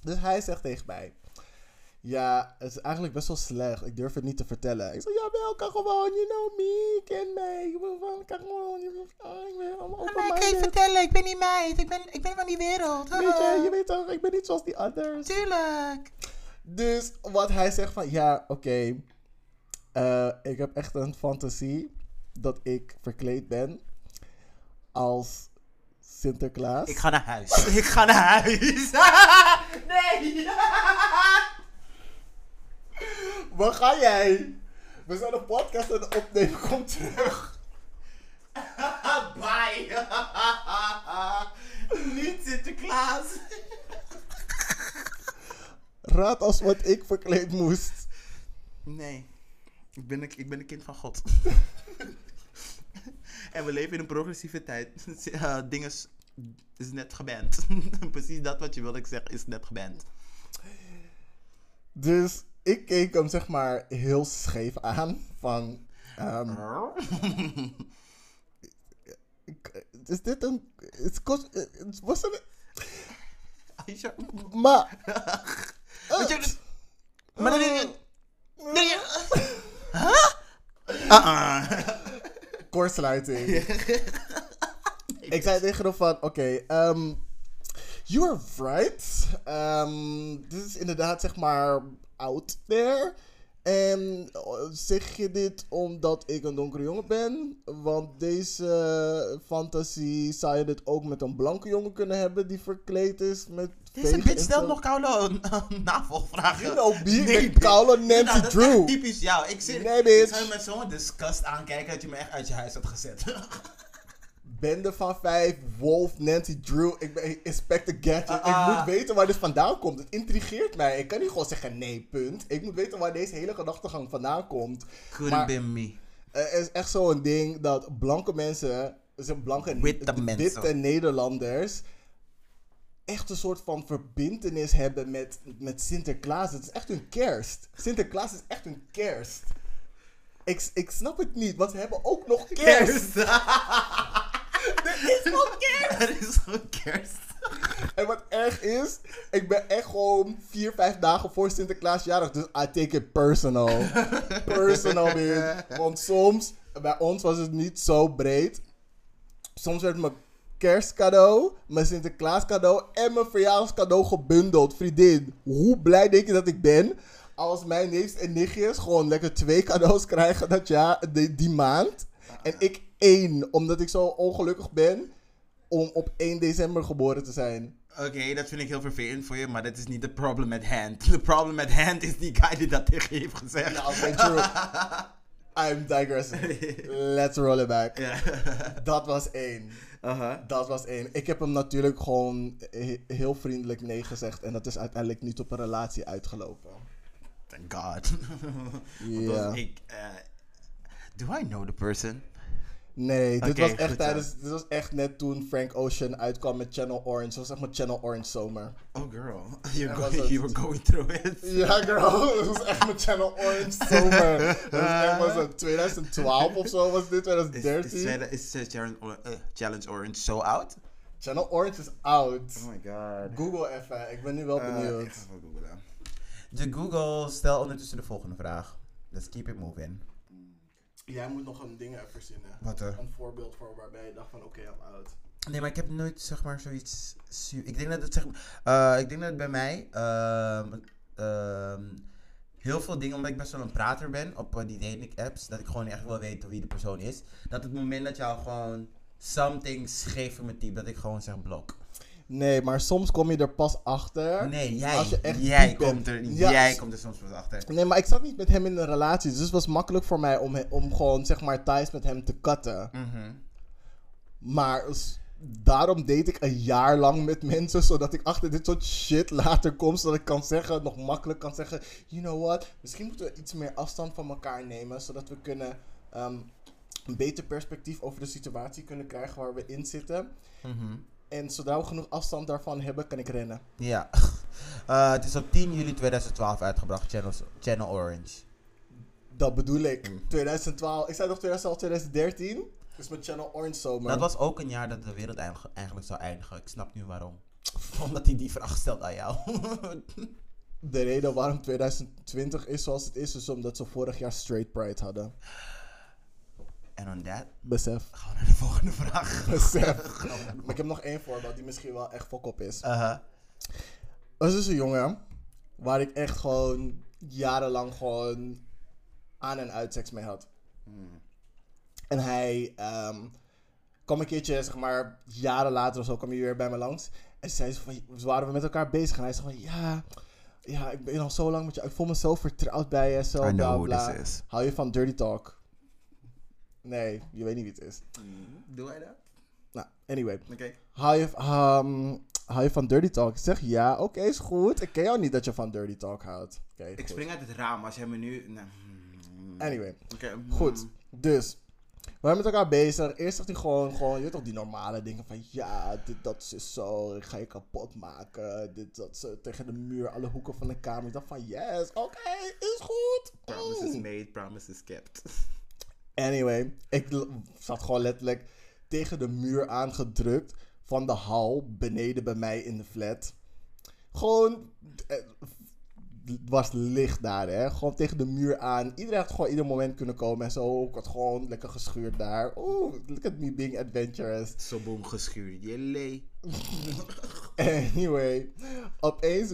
Dus hij zegt tegen mij, ja, het is eigenlijk best wel slecht. Ik durf het niet te vertellen. Ik zeg, jawel, kan gewoon, you know me, ken mij. Ik kan gewoon, je van, ik ben allemaal open-minded. vertellen, ik ben niet meid. Ik ben, ik ben van die wereld. Weet je, je weet toch, ik ben niet zoals die others. Tuurlijk. Dus wat hij zegt van, ja, oké. eh, ik heb echt een fantasie dat ik verkleed ben als Sinterklaas. Ik ga naar huis. ik ga naar huis. nee. Waar ga jij? We zijn een podcast aan het opnemen, kom terug. Bye. niet Sinterklaas. Raad als wat ik verkleed moest. Nee. Ik ben, een, ik ben een kind van God. en we leven in een progressieve tijd. Uh, dingen is, net geband. Precies dat wat je wilde ik zeggen is net geband. Dus ik keek hem zeg maar heel scheef aan. Van, ehm, ik- is dit een... Het kost, het was. Aisha. Maar... Het- maar dan denk je- denk je- Huh? Uh-uh. Kortsluiting. ik zei tegen hem van, oké, ehm, you are right. Ehm, dit is inderdaad zeg maar out there. En eh, zeg je dit omdat ik een donkere jongen ben? Want deze fantasie zou je dit ook met een blanke jongen kunnen hebben die verkleed is met. Deze bitch stelt nog koude navolgvragen. You know, be Nee, koude. Nancy Nou, dat is typisch jou. Ik, zit, Nee, ik bitch. zou je met zo'n disgust aankijken dat je me echt uit je huis had gezet. Bende van vijf, Wolf, Nancy Drew. Ik ben Inspector Gadget. Ah. Ik moet weten waar dit vandaan komt. Het intrigeert mij. Ik kan niet gewoon zeggen nee, punt. Ik moet weten waar deze hele gedachtegang vandaan komt. Couldn't be me. Er is echt zo'n ding dat blanke mensen, dus blanke Witte d- mensen. witte Nederlanders, echt een soort van verbintenis hebben met, met Sinterklaas. Het is echt hun kerst. Sinterklaas is echt hun kerst. Ik, ik snap het niet, want ze hebben ook nog kerst. Er is gewoon kerst. Er is gewoon kerst. En wat erg is, ik ben echt gewoon vier, vijf dagen voor Sinterklaas jarig. Dus I take it personal. personal, bitch. Want soms, bij ons was het niet zo breed. Soms werd mijn kerstcadeau, mijn Sinterklaas cadeau en mijn verjaardagscadeau gebundeld. Vriendin, hoe blij denk je dat ik ben als mijn neefs en nichtjes gewoon lekker twee cadeaus krijgen dat jaar, die, die maand. En ik één, omdat ik zo ongelukkig ben om op 1 december geboren te zijn. Oké, dat vind ik heel vervelend voor je, maar dat is niet de problem at hand. De problem at hand is die guy die dat tegen je heeft gezegd. Ja, oké, true. I'm digressing. Let's roll it back. Dat was één. Aha. Dat was één. Ik heb hem natuurlijk gewoon he- heel vriendelijk nee gezegd. En dat is uiteindelijk niet op een relatie uitgelopen. Thank God. Ja. Want ik, eh, do I know the person? Nee, dit was echt zo. tijdens. Dit was echt net toen Frank Ocean uitkwam met Channel Orange. Dat was echt mijn Channel Orange zomer. Oh girl, you're going, het. you were going through it. Ja, girl. Dat was echt mijn Channel Orange zomer. Dat was echt was het 2012 of zo was dit, Is, is, 2013. Challenge- is uh, Challenge, Or- uh, Challenge Orange so out? Channel Orange is out. Oh my god. Google even, ik ben nu wel Uh, benieuwd. ik ga even googlen. De Google, stel ondertussen de volgende vraag. Let's keep it moving. Jij moet nog een ding verzinnen. Wat er? Een voorbeeld voor waarbij je dacht van oké, I'm out. Nee, maar ik heb nooit zeg maar zoiets. su- Ik denk dat het zeg maar. eh, ik denk dat het bij mij. ehm, ehm, heel veel dingen, omdat ik best wel een prater ben op eh, die dating apps, dat ik gewoon echt wil weten wie de persoon is. Dat het moment dat jou gewoon something scheef in mijn type, dat ik gewoon zeg blok. Nee, maar soms kom je er pas achter. Nee, jij. Als je echt jij diep bent. komt er. Ja, jij komt er soms pas achter. Nee, maar ik zat niet met hem in een relatie. Dus het was makkelijk voor mij om, om gewoon zeg maar ties met hem te cutten. Mhm. Maar daarom deed ik een jaar lang met mensen. Zodat ik achter dit soort shit later kom. Zodat ik kan zeggen, nog makkelijk kan zeggen. You know what? Misschien moeten we iets meer afstand van elkaar nemen. Zodat we kunnen ehm, een beter perspectief over de situatie kunnen krijgen waar we in zitten. Mhm. En zodra we genoeg afstand daarvan hebben, kan ik rennen. Ja. Eh, het is op 10 juli 2012 uitgebracht, Channel, Channel Orange. Dat bedoel ik. Mm. 2012. Ik zei toch 2012, 2013? Dus met Channel Orange zomer. Dat was ook een jaar dat de wereld eigen- eigenlijk zou eindigen. Ik snap nu waarom. Omdat hij die vraag stelt aan jou. De reden waarom 2020 is zoals het is, is omdat ze vorig jaar Straight Pride hadden. En on that, Besef. gaan we naar de volgende vraag. Besef. maar ik heb nog één voorbeeld die misschien wel echt fok op is. Uh-huh. Er is dus een jongen waar ik echt gewoon jarenlang gewoon aan en uit seks mee had. En hij ehm, kwam een keertje, zeg maar, jaren later of zo, kwam hij weer bij me langs. En zei ze van, dus waren we met elkaar bezig. En hij zei van, ja, ja, ik ben al zo lang met je, ik voel me zo vertrouwd bij je, zo bla bla. Hou je van dirty talk? Nee, je weet niet wie het is. Doe hij dat? Nou, anyway. Oké. Hou je, ehm, hou je van dirty talk? Ik zeg ja, oké, is goed. Ik ken jou niet dat je van dirty talk houdt. Oké, Ik goed. spring uit het raam als jij me nu... nou. Anyway, Oké. goed. Dus, we waren met elkaar bezig. Eerst zegt hij gewoon, gewoon, je weet toch, die normale dingen van... Ja, dit, dat is zo. Ik ga je kapot maken. Dit, dat, zo, tegen de muur, alle hoeken van de kamer. Ik dacht van, yes, oké, is goed. Promise is Mm. made, promise is kept. Anyway, ik zat gewoon letterlijk tegen de muur aangedrukt van de hal beneden bij mij in de flat. Gewoon, eh, het was licht daar, hè. Gewoon tegen de muur aan. Iedereen had gewoon ieder moment kunnen komen en zo. Ik had gewoon lekker geschuurd daar. Oeh, look at me being adventurous. Zo boom geschuurd. Jelle. Anyway, opeens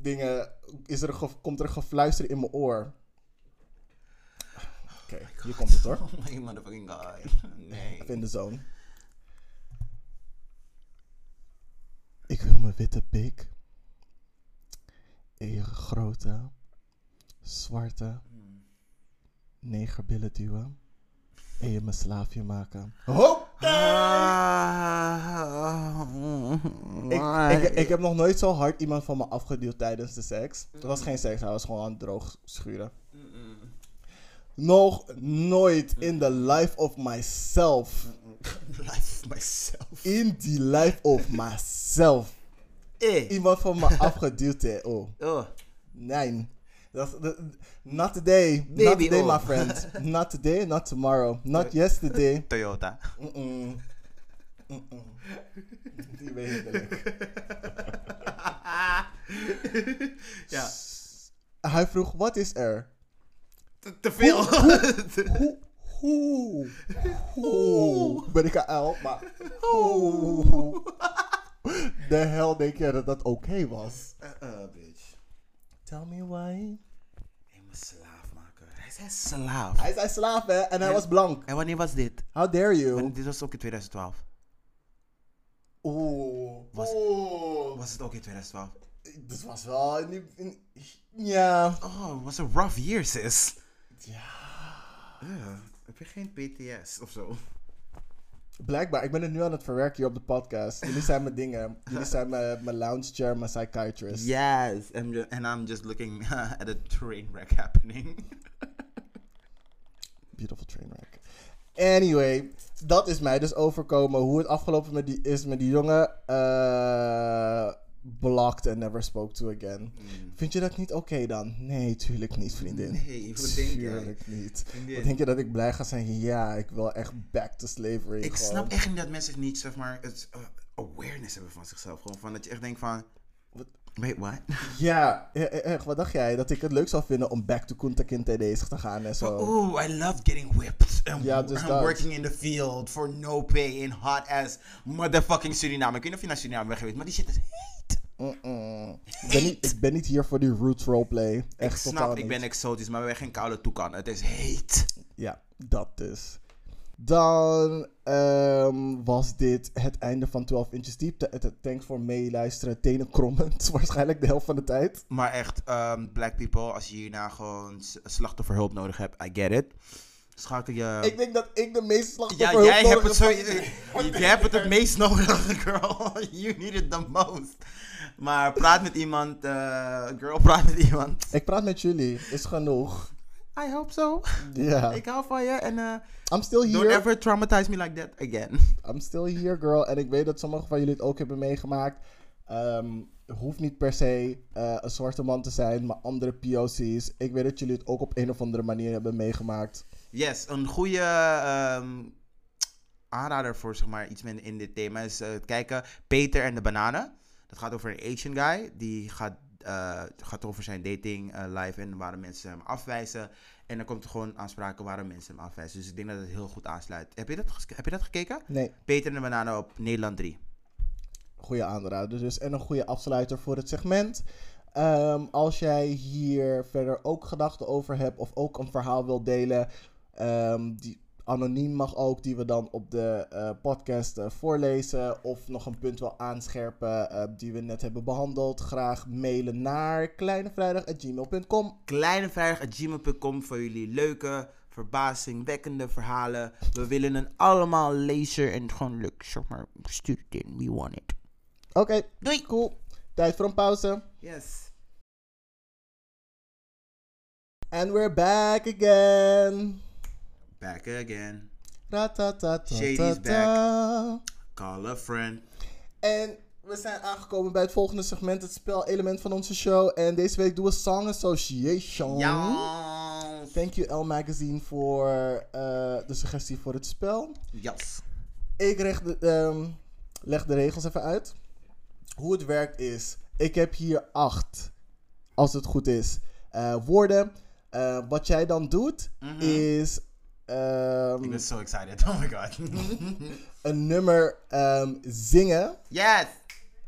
dingen, is er komt er gefluister in mijn oor. Oké, hier komt het hoor. Oh my motherfucking god. Nee. Even in de zone. Ik wil mijn witte pik in je grote, zwarte negerbillen duwen en je mijn slaafje maken. Ik, ik, ik heb nog nooit zo hard iemand van me afgeduwd tijdens de seks. Het was geen seks, hij was gewoon aan het droog schuren. Nog nooit in the life of myself. Life myself. In the life of myself. Eh. Iemand van me afgeduwd, hè. Oh, Oh. nee. Dat- not today. not today, oh. my friend. Not today, not tomorrow. Not yesterday. Toyota. Mm-mm. Mm-mm. Die weet ik niet. ja. Hij vroeg, wat is er? Te, te veel. Hoe, hoe, hoe ben ik een uil? Maar hoe de hel denk je dat dat oké was? Eh, eh, bitch. Tell me why. Ik moet slaaf maken. Hij zei slaaf. Hij zei slaaf hè, en hij was blank. En wanneer was dit? How dare you? Want dit was ook in 2012. Oeh. Was-. Was het ook in 2012? Dit was wel... in in- ja. Oh, het was een rough year, sis. Ja. Uh, heb je geen PTS of zo? Blijkbaar, ik ben het nu aan het verwerken hier op de podcast. Jullie zijn mijn dingen. Jullie zijn mijn, mijn lounge chair, mijn psychiatrist. Yes, I'm and I'm just looking at a train wreck happening. Beautiful train wreck. Anyway, dat is mij dus overkomen. Hoe het afgelopen met die, is met die jongen. eh blocked and never spoke to again. Vind je dat niet oké dan? Nee, tuurlijk niet, vriendin. Nee, wat denk jij? Tuurlijk niet. Vriendin. Wat denk je dat ik blij ga zijn? Ja, ik wil echt back to slavery. Ik gewoon. snap echt niet dat mensen niet, zeg maar, het uh, awareness hebben van zichzelf. Gewoon van dat je echt denkt van? Wait, what? Ja, e- e- echt. Wat dacht jij? Dat ik het leuk zou vinden om back to Kunta Kinte bezig te gaan en zo. Oeh, I love getting whipped. And, Ja, dus dat. working in the field for no pay in hot ass motherfucking Suriname. Ik weet niet of je naar Suriname bent geweest, maar die shit is heet. Ik, ben niet, ik ben niet hier voor die roots roleplay. Echt Ik snap, ik ben exotisch, maar we hebben geen koude toekan. Het is heet. Ja, dat dus. Dan ehm, was dit het einde van 12 Inches Deep. Th- th- Thanks voor meeluisteren. Tenen krommend. Waarschijnlijk de helft van de tijd. Maar echt, ehm, black people, als je hierna gewoon slachtofferhulp nodig hebt, I get it. Schakel je... Ik denk dat ik de meeste ja, slachtoffer jij hebt het zo... jij hebt het het meest nodig, girl. You need it the most. Maar praat met iemand, eh, girl, praat met iemand. Ik praat met jullie. Is genoeg. I hope so. Ja. Ik hou van je en eh, I'm still don't here. ever traumatize me like that again. I'm still here, girl. En ik weet dat sommigen van jullie het ook hebben meegemaakt. Ehm, hoeft niet per se eh, een zwarte man te zijn, maar andere POC's. Ik weet dat jullie het ook op een of andere manier hebben meegemaakt. Yes, een goede ehm, aanrader voor zeg maar, iets in dit thema is eh, kijken Peter en de Bananen. Dat gaat over een Asian guy. Die gaat, eh, gaat over zijn dating eh, life en waarom mensen hem afwijzen. En dan komt er gewoon aanspraken waarom mensen hem afwijzen. Dus ik denk dat het heel goed aansluit. Heb je dat, heb je dat gekeken? Nee, Peter en de Bananen op Nederland 3. goede aanrader dus. En een goede afsluiter voor het segment. Ehm, als jij hier verder ook gedachten over hebt of ook een verhaal wilt delen, ehm, die anoniem mag ook, die we dan op de eh, podcast eh, voorlezen. Of nog een punt wil aanscherpen eh, die we net hebben behandeld. Graag mailen naar kleinevrijdag.gmail.com. kleinevrijdag.gmail.com voor jullie leuke, verbazingwekkende verhalen. We willen het allemaal lezen en gewoon leuk, zeg maar, stuur het in. We want it. Oké, Doei! cool. Tijd voor een pauze. Yes. And we're back again. Back again. Shady's back. Call a friend. En we zijn aangekomen bij het volgende segment, het spelelement van onze show. En deze week doen we Song Association. Ja. Thank you L Magazine voor eh, de suggestie voor het spel. Yes. Ik leg de, ehm, leg de regels even uit. Hoe het werkt is, ik heb hier acht, als het goed is, eh, woorden. Eh, wat jij dan doet, is ehm, Ik ben so excited. Oh my god. een nummer ehm, zingen. yes.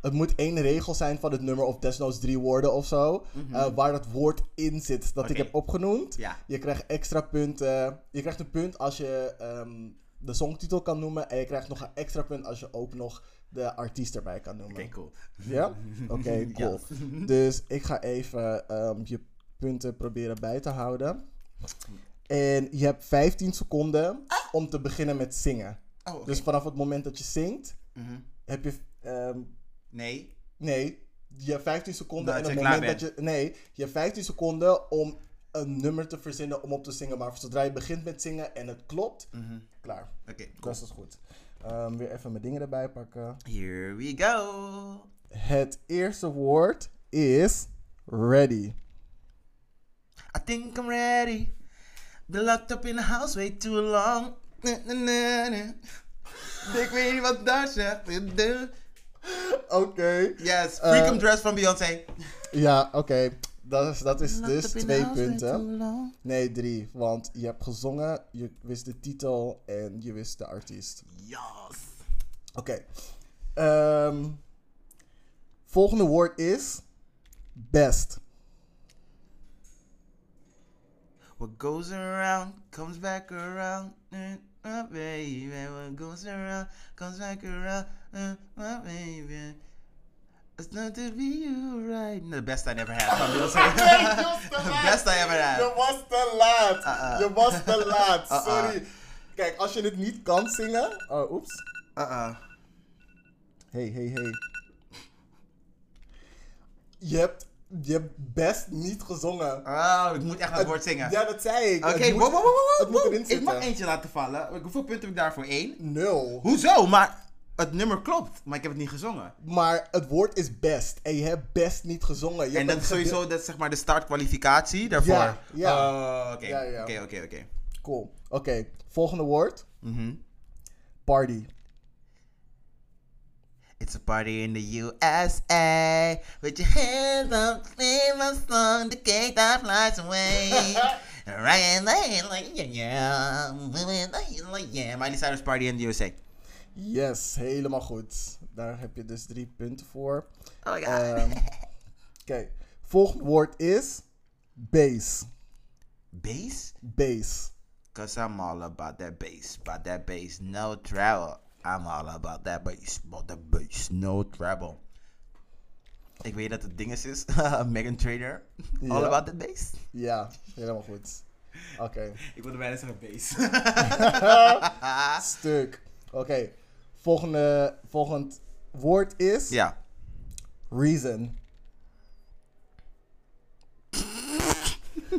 het moet één regel zijn van het nummer of desnoods drie woorden of zo. eh, waar dat woord in zit dat ik Mhm. Heb opgenoemd. Ja. Je krijgt extra punten. Je krijgt een punt als je ehm, de songtitel kan noemen. En je krijgt nog een extra punt als je ook nog de artiest erbij kan noemen. Oké, cool. Ja? Oké, cool. Dus ik ga even je punten proberen bij te houden. En je hebt 15 seconden om te beginnen met zingen. Oh. Dus vanaf het moment dat je zingt, Mhm. heb je. ehm, Nee. nee, je hebt 15 seconden. Dat en het moment dat je. Nee, je hebt 15 seconden om een nummer te verzinnen om op te zingen. Maar zodra je begint met zingen en het klopt, Mhm. klaar. Oké, cool. Dat is goed. Ehm, weer even mijn dingen erbij pakken. Here we go. Het eerste woord is ready. I think I'm ready. Been locked up in the house way too long. Na, na, na, na. Ik weet niet wat daar zegt. Oké. Yes, Eh, Freakum Dress van Beyoncé. Ja, oké. Dat is, dat is dus twee punten. Nee, drie. Want je hebt gezongen, je wist de titel en je wist de artiest. Yes. Oké. Ehm, volgende woord is best. What goes around comes back around. Mm, My baby, what goes around comes back around. Mm, My baby. It's not to be you right. The best I never had. The best I ever had. Je was te laat. Uh-uh. Je was te laat. Sorry. Kijk, als je het niet kan zingen. Oh, oeps. Uh-uh. Hey, hey, hey. Je hebt, je hebt best niet gezongen. Oh, ik moet echt het woord zingen. Ja, dat zei ik. Oké, wow, moet- wow, wow, wow, Het moet wow. erin Ik mag eentje laten vallen. Hoeveel punten heb ik daarvoor? Eén? Nul. Hoezo? Maar het nummer klopt, maar ik heb het niet gezongen. Maar het woord is best. En je hebt best niet gezongen. Je En dat is sowieso dat is zeg maar de startkwalificatie daarvoor. Ja, ja. Oh, oké. Ja. Oké, oké, oké. Cool. Oké, volgende woord. Mhm. Party. It's a party in the USA. With your hands up, sing my song, the cake that flies away. right like, yeah, yeah. Like, yeah. Miley Cyrus party in the USA. Yes, helemaal goed. Daar heb je dus drie punten voor. Oh my god. Ehm, Oké, volgende woord is bass. bass? Bass. Cause I'm all about that bass, about that bass, no travel. I'm all about that bass, about that bass, no travel. Ik weet dat het ding is, is Megan Trader. All Ja. about that bass. Ja, helemaal goed. Oké, Ik wilde bijna zeggen bass. stuk. Oké, volgende, volgend woord is ja. reason.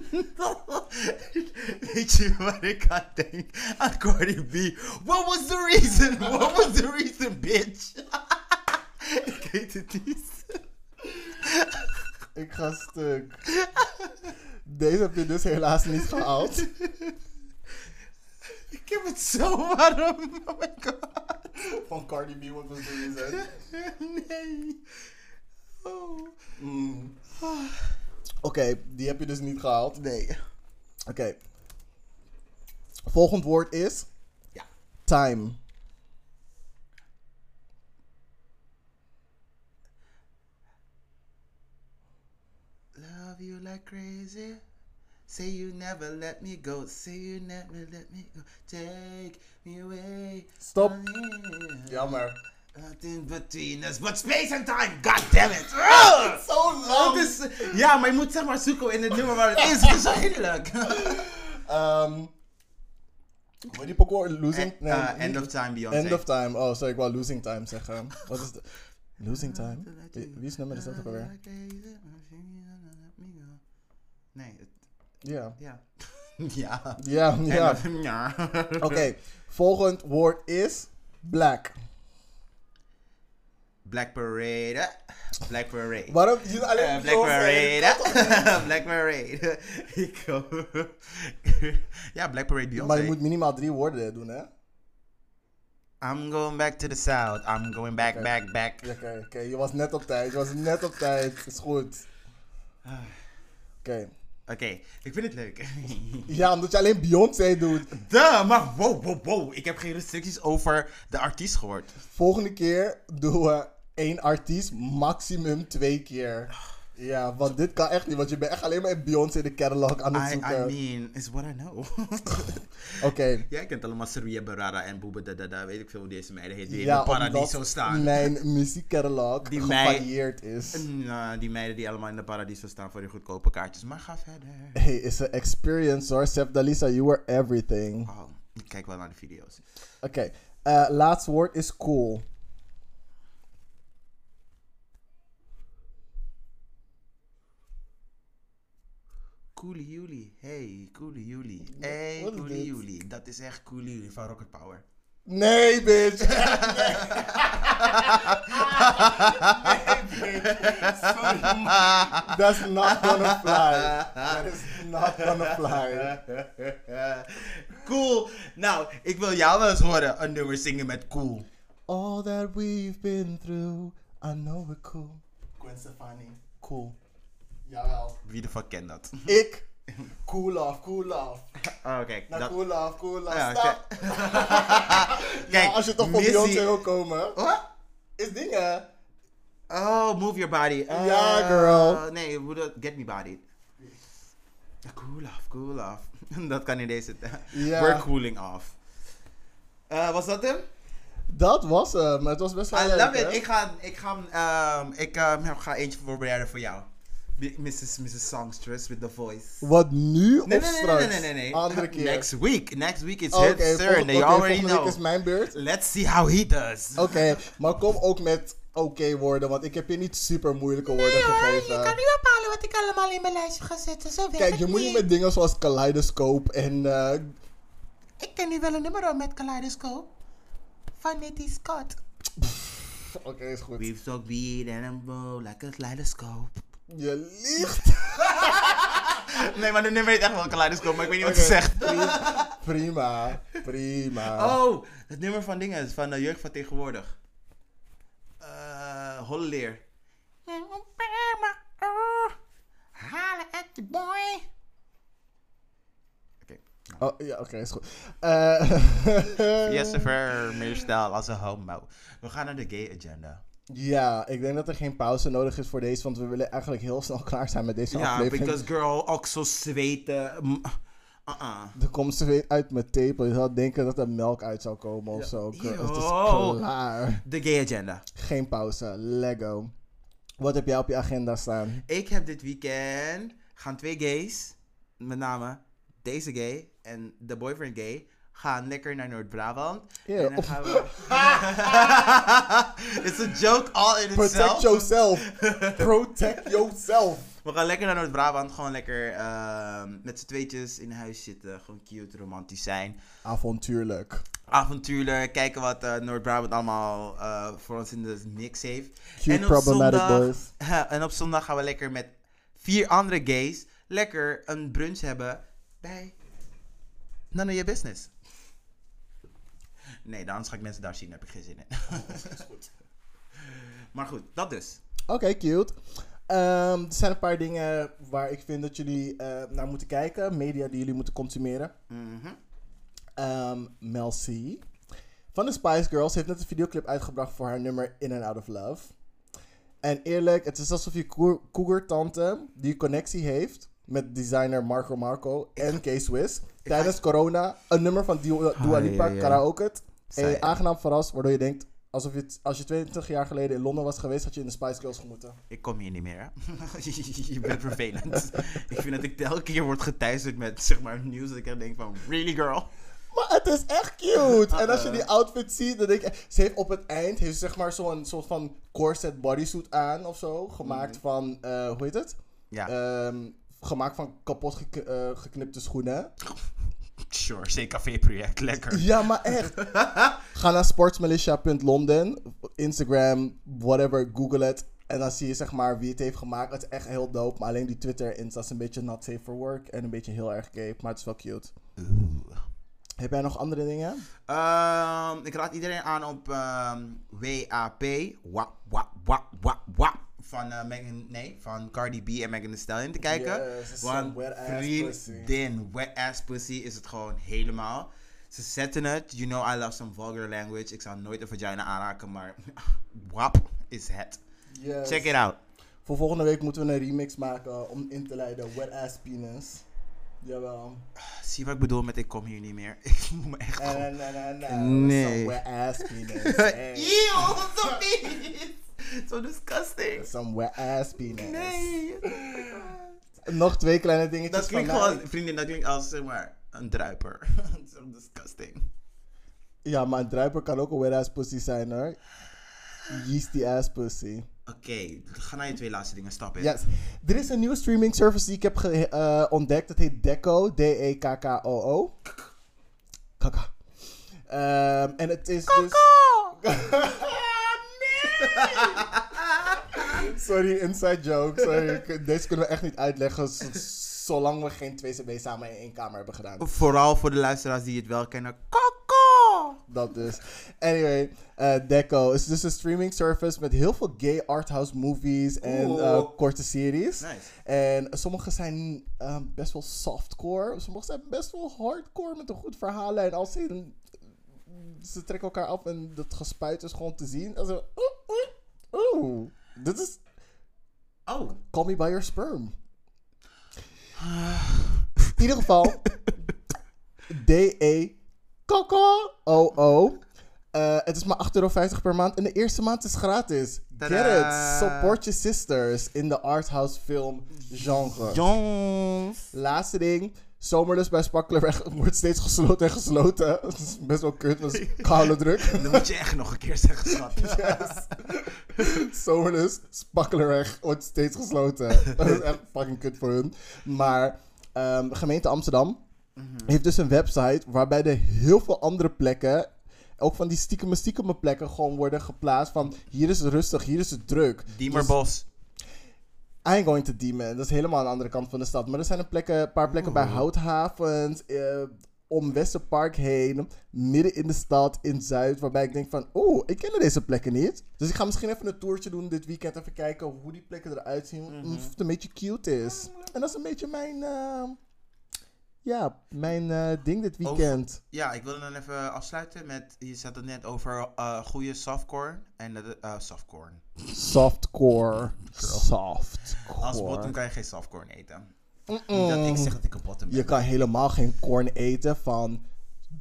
Weet je wat ik aan denk? Aan Cardi B. What was the reason? What was the reason, bitch? ik weet het niet. Ik ga stuk. Deze heb je dus helaas niet gehaald. Ik heb het zo warm. Oh my god. Van Cardi B, what was the reason? nee. Oh. Oké, die heb je dus niet gehaald. Nee. Oké. Volgend woord is Ja. time. Love you like crazy. Say you never let me go. Say you never let me go. Take me away. Stop. Oh, Nothing between us but space and time. God damn it. Het is, ja, maar je moet zeg maar zoeken in het nummer waar het is. Zo hinderlijk. Ehm hoe die pokoe? Losing? Nee, Uh, niet- end of time, Beyoncé. End of time. Oh, sorry, ik wou losing time zeggen. Wat is de... Losing time? Wie, wie is nummer is dat ook alweer? Nee, het- Ja. ja. ja. Ja, ja. Oké, volgend woord is black. Black Parade. Black Parade. Waarom? Je alleen Eh, Black. Parade. Black Parade. Ik Ja, Black Parade Beyoncé. Maar je moet minimaal drie woorden doen, hè? I'm going back to the south. I'm going back, back, back. Oké, oké, je was net op tijd. Je was net op tijd. Is goed. Oké. Oké, ik vind het leuk. Ja, omdat je alleen Beyoncé doet. Duh, maar wow, wow, wow. Ik heb geen restricties over de artiest gehoord. Volgende keer doen we één artiest, maximum twee keer. Ja, want dit kan echt niet, want je bent echt alleen maar in Beyoncé de catalog aan het I, I zoeken. mean, is what I know. Oké. Jij kent allemaal Seria Barara en Boeba Dada, weet ik veel hoe deze meiden heet. Die in Ja, de Paradiso staan. mijn muziekcatalog Die gevarieerd is. Nou, die meiden die allemaal in de Paradiso staan voor die goedkope kaartjes. Maar ga verder. Hey, it's an experience hoor. Sef Dalisa, you were everything. Oh, ik kijk wel naar de video's. Oké, eh, laatste woord is cool. Coole Juli. Hey, Coole Juli. Hey, wat is Coole dit? Juli. Dat is echt Coole Juli van Rocket Power. Nee, bitch. nee, bitch. Sorry, man. That's not gonna fly. That is not gonna fly. cool. Nou, ik wil jou wel eens horen een nummer zingen met cool. All that we've been through, I know we're cool. Gwen Stefani, cool. Jawel. Wie de fuck kent dat? Ik, cool off, cool off. Oh, kijk. Nou, dat- cool off, cool off. Ja, kijk. Ja, als je toch Missy- Beyoncé wil komen, Wat? is dingen. Oh, move your body. Ja, girl. Nee, hoe dat? Get me body. Cool off, cool off. dat kan in deze. Ja. We're cooling off. Eh, was dat hem? Dat was hem. Het was best wel I leuk, love hè? it. Ik ga, ik ga, ehm, ik, ehm, ga eentje voorbereiden voor jou. Mrs. Mrs. Songstress with the voice. Wat nu Nee, of nee, nee, nee, straks? nee, nee, nee. Andere keer. Next week. Next week is Oké, his turn. You already volgende week know. is mijn beurt. Let's see how he does. Oké, maar kom ook met oké woorden, want ik heb je niet super moeilijke woorden gegeven. niet bepalen wat ik allemaal in mijn lijstje ga zetten. Zo werkt Kijk, je moet niet met dingen zoals kaleidoscoop en eh, Ik ken nu wel een nummer op met Kaleidoscope. Van Nitty Scott. Oké, is goed. We've talked weed and a bow like a kaleidoscope. Je liegt. Nee, maar de nummer heet echt wel Kaleidoscope, maar ik weet niet wat ze zegt. pri- Prima, prima. Oh, het nummer van dingen, van de jeugd van tegenwoordig. Eh, Holleleer. Halen at the boy. Oké. Oh, ja, oké, is goed. Eh Yes, sir, meer snel als een homo. We gaan naar de gay agenda. Ja, ik denk dat er geen pauze nodig is voor deze, want we willen eigenlijk heel snel klaar zijn met deze Ja, aflevering. because girl, ook zo zweten. Uh-uh. Er komt ze weer uit mijn tepel. Je zou denken dat er melk uit zou komen of zo. Het is klaar. De gay agenda. Geen pauze. Lego. Wat heb jij op je agenda staan? Ik heb dit weekend gaan twee gays, met name deze gay en de boyfriend gay, gaan lekker naar Noord-Brabant. Ja, en dan of- gaan we... It's a joke all in Protect itself. yourself. Protect yourself. We gaan lekker naar Noord-Brabant, gewoon lekker ehm, met z'n tweetjes in huis zitten, gewoon cute, romantisch zijn. Avontuurlijk. Avontuurlijk, kijken wat eh, Noord-Brabant allemaal eh, voor ons in de mix heeft. Cute problematic boys. en op zondag gaan we lekker met vier andere gays lekker een brunch hebben bij None of Your Business. Nee, dan ga ik mensen daar zien, daar heb ik geen zin in. maar goed, dat dus. Oké, cute. Ehm, er zijn een paar dingen waar ik vind dat jullie eh, naar moeten kijken. Media die jullie moeten consumeren. Mel C. Van de Spice Girls heeft net een videoclip uitgebracht voor haar nummer In and Out of Love. En eerlijk, het is alsof je cougar-tante die connectie heeft met designer Marco Marco en K-Swiss. Tijdens corona een nummer van Dua, Dua Ah, Lipa, ja, ja. karaoke. En je aangenaam verrast, waardoor je denkt, alsof je als je 22 jaar geleden in Londen was geweest, had je in de Spice Girls gemoeten. Ik kom hier niet meer, hè. je bent vervelend. ik vind dat ik telkens keer word geteisterd met, zeg maar, nieuws dat ik echt denk van, really girl? Maar het is echt cute. En als je Uh-uh. die outfit ziet, dan denk je... Ze heeft op het eind heeft ze zeg maar zo'n soort van corset bodysuit aan of zo. Gemaakt van, eh, hoe heet het? Ja, Ehm, gemaakt van kapot eh, geknipte schoenen. sure, CKV-project, lekker. Ja, maar echt. Ga naar sportsmilitia.london. Instagram, whatever, google het. En dan zie je zeg maar wie het heeft gemaakt. Het is echt heel dope. Maar alleen die Twitter Insta is een beetje not safe for work. En een beetje heel erg gay. Maar het is wel cute. Heb jij nog andere dingen? Ehm, ik raad iedereen aan op ehm, WAP. Wap, wap, wap, wap, wap. Van, eh, Megan, nee, van Cardi B en Megan Thee Stallion te kijken. Yes, Want some wet ass vriendin, wet ass pussy is het gewoon helemaal. Ze zetten het. You know I love some vulgar language. Ik zou nooit een vagina aanraken, maar wap. is het. Yes. Check it out. Voor volgende week moeten we een remix maken om in te leiden. Wet Ass Penis. Jawel. Zie wat ik bedoel met ik kom hier niet meer. Ik moet me echt Nee. Some wet ass penis. Eeuw, zo vies. Zo disgusting. Some wet ass penis. Nee. Nog twee kleine dingetjes Dat klinkt gewoon, vriendin, dat klinkt als zeg maar een druiper. Zo disgusting. Ja, maar een druiper kan ook een wet ass pussy zijn hoor. Yeasty ass pussy. Oké, ga naar je twee laatste dingen. It. Yes. Er is een nieuwe streaming service die ik heb eh, ontdekt. Dat heet Deco. D-E-K-K-O-O. Kaka. Ehm, en het is dus... Sorry, inside joke. Sorry. Deze kunnen we echt niet uitleggen zolang we geen 2CB samen in één kamer hebben gedaan. Vooral voor de luisteraars die het wel kennen. Koko! Dat dus. Anyway, eh Deco is dus een streaming service met heel veel gay arthouse movies en eh, korte series. Nice. En sommige zijn ehm, best wel softcore. Sommige zijn best wel hardcore met een goed verhaal. En als ze, ze trekken elkaar af en dat gespuit is gewoon te zien. En zo, oeh. Dit is Oh. Call Me By Your Sperm. In ieder geval, D-E Coco O-O. Eh, het is maar 8,50 euro per maand en de eerste maand is gratis. Get it. Support your sisters in de arthouse film genre. Jongens. Laatste ding. Zomerlust bij Spakkelenweg wordt steeds gesloten en gesloten. Dat is best wel kut, het is koude druk. Dat moet je echt nog een keer zeggen, schat. Zomerlust, Spakkelenweg wordt steeds gesloten. Dat is echt fucking kut voor hun. Maar ehm, gemeente Amsterdam heeft dus een website waarbij er heel veel andere plekken, ook van die stiekeme stiekeme plekken, gewoon worden geplaatst van hier is het rustig, hier is het druk. Dus Diemerbos. I ain't going to Diemen. Dat is helemaal aan de andere kant van de stad. Maar er zijn een, plekken, een paar plekken bij Houthavens, eh, om Westerpark heen, midden in de stad, in Zuid, waarbij ik denk van, oeh, ik ken deze plekken niet. Dus ik ga misschien even een toertje doen dit weekend, even kijken hoe die plekken eruit zien, of het een beetje cute is. En dat is een beetje mijn, eh, ja, mijn eh, ding dit weekend. Ja, ik wilde dan even afsluiten met... Je zat het net over eh goede softcore. En dat... eh softcore. Softcore. Softcore. Als bottom kan je geen softcore eten. Dat ik zeg dat ik een bottom ben. Je kan helemaal geen corn eten van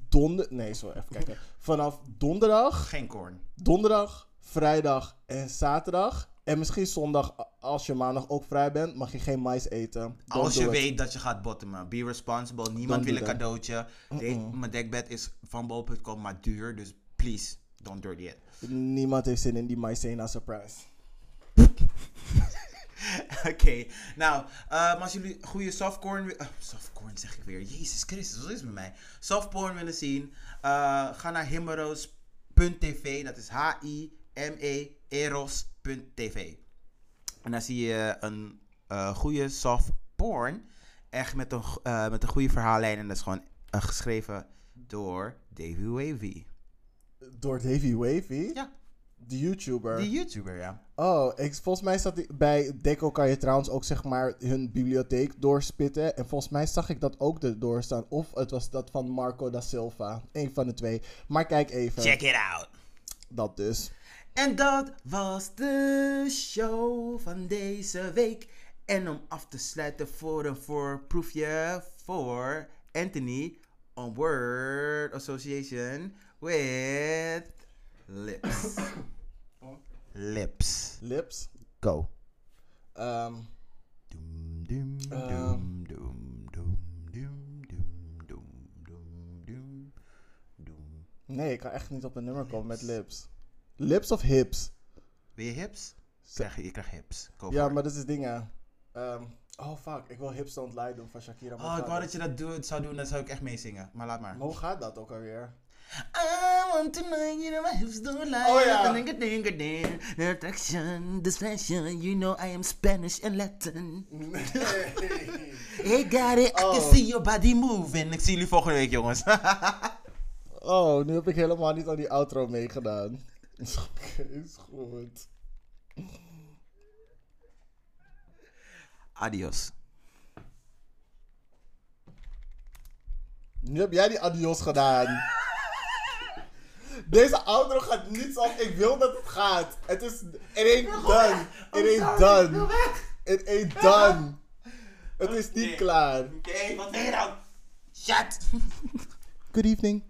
donder... Nee, zo even kijken. Vanaf donderdag, Geen corn. donderdag, vrijdag en zaterdag. En misschien zondag, als je maandag ook vrij bent, mag je geen mais eten. Don't Als je weet dat je gaat bottomen. Be responsible. Niemand wil een cadeautje. De- Mijn dekbed is van bol.com maar duur. Dus please, don't dirty it. Niemand heeft zin in die maizena surprise. Oké, nou, eh, maar als jullie goede softcorn... eh, softcorn zeg ik weer. Jezus Christus, wat is het met mij? Softporn willen zien, eh, ga naar himmeroos.tv. Dat is H-I-M-E eros.tv. En dan zie je een eh, goede soft porn. Echt met een, eh, met een goede verhaallijn. En dat is gewoon eh, geschreven door Davy Wavy. Door Davy Wavy? Ja. De YouTuber. Die YouTuber, ja. Oh, ik, volgens mij staat die, bij Deco kan je trouwens ook zeg maar hun bibliotheek doorspitten. En volgens mij zag ik dat ook erdoor staan. Of het was dat van Marco da Silva. Eén van de twee. Maar kijk even. Check it out. Dat dus. En dat was de show van deze week. En om af te sluiten voor een voorproefje voor Anthony on Word Association with Lips. Lips. Lips. Go. Ehm, um. Doom, doom, doom, ehm. doom, doom, doom, doom, doom, doom. Nee, ik kan echt niet op een nummer komen met lips. Lips of hips? Wil je hips? Krijg je, je krijgt hips. Ja, maar dat is dingen. Ehm, oh fuck, ik wil Hips Don't Lie doen van Shakira. Maar Oh, ik wou dat je dat zou doen, dan zou ik echt meezingen. Maar laat maar. Maar hoe gaat dat ook alweer? I want to know you know my hips don't lie. Oh, ja. Ding, ding, ding, attraction, fashion, you know I am Spanish and Latin. Hey, got it, I can Oh. see your body moving. Ik zie jullie volgende week, jongens. Oh, nu heb ik helemaal niet aan die outro meegedaan. Oké, is goed. Adios. Nu heb jij die adios gedaan. Deze outro gaat niet zoals ik wil dat het gaat. Het is... It ain't done. It ain't done. It ain't done. Het is niet klaar. Oké, wat wil je dan? Shut! Good evening.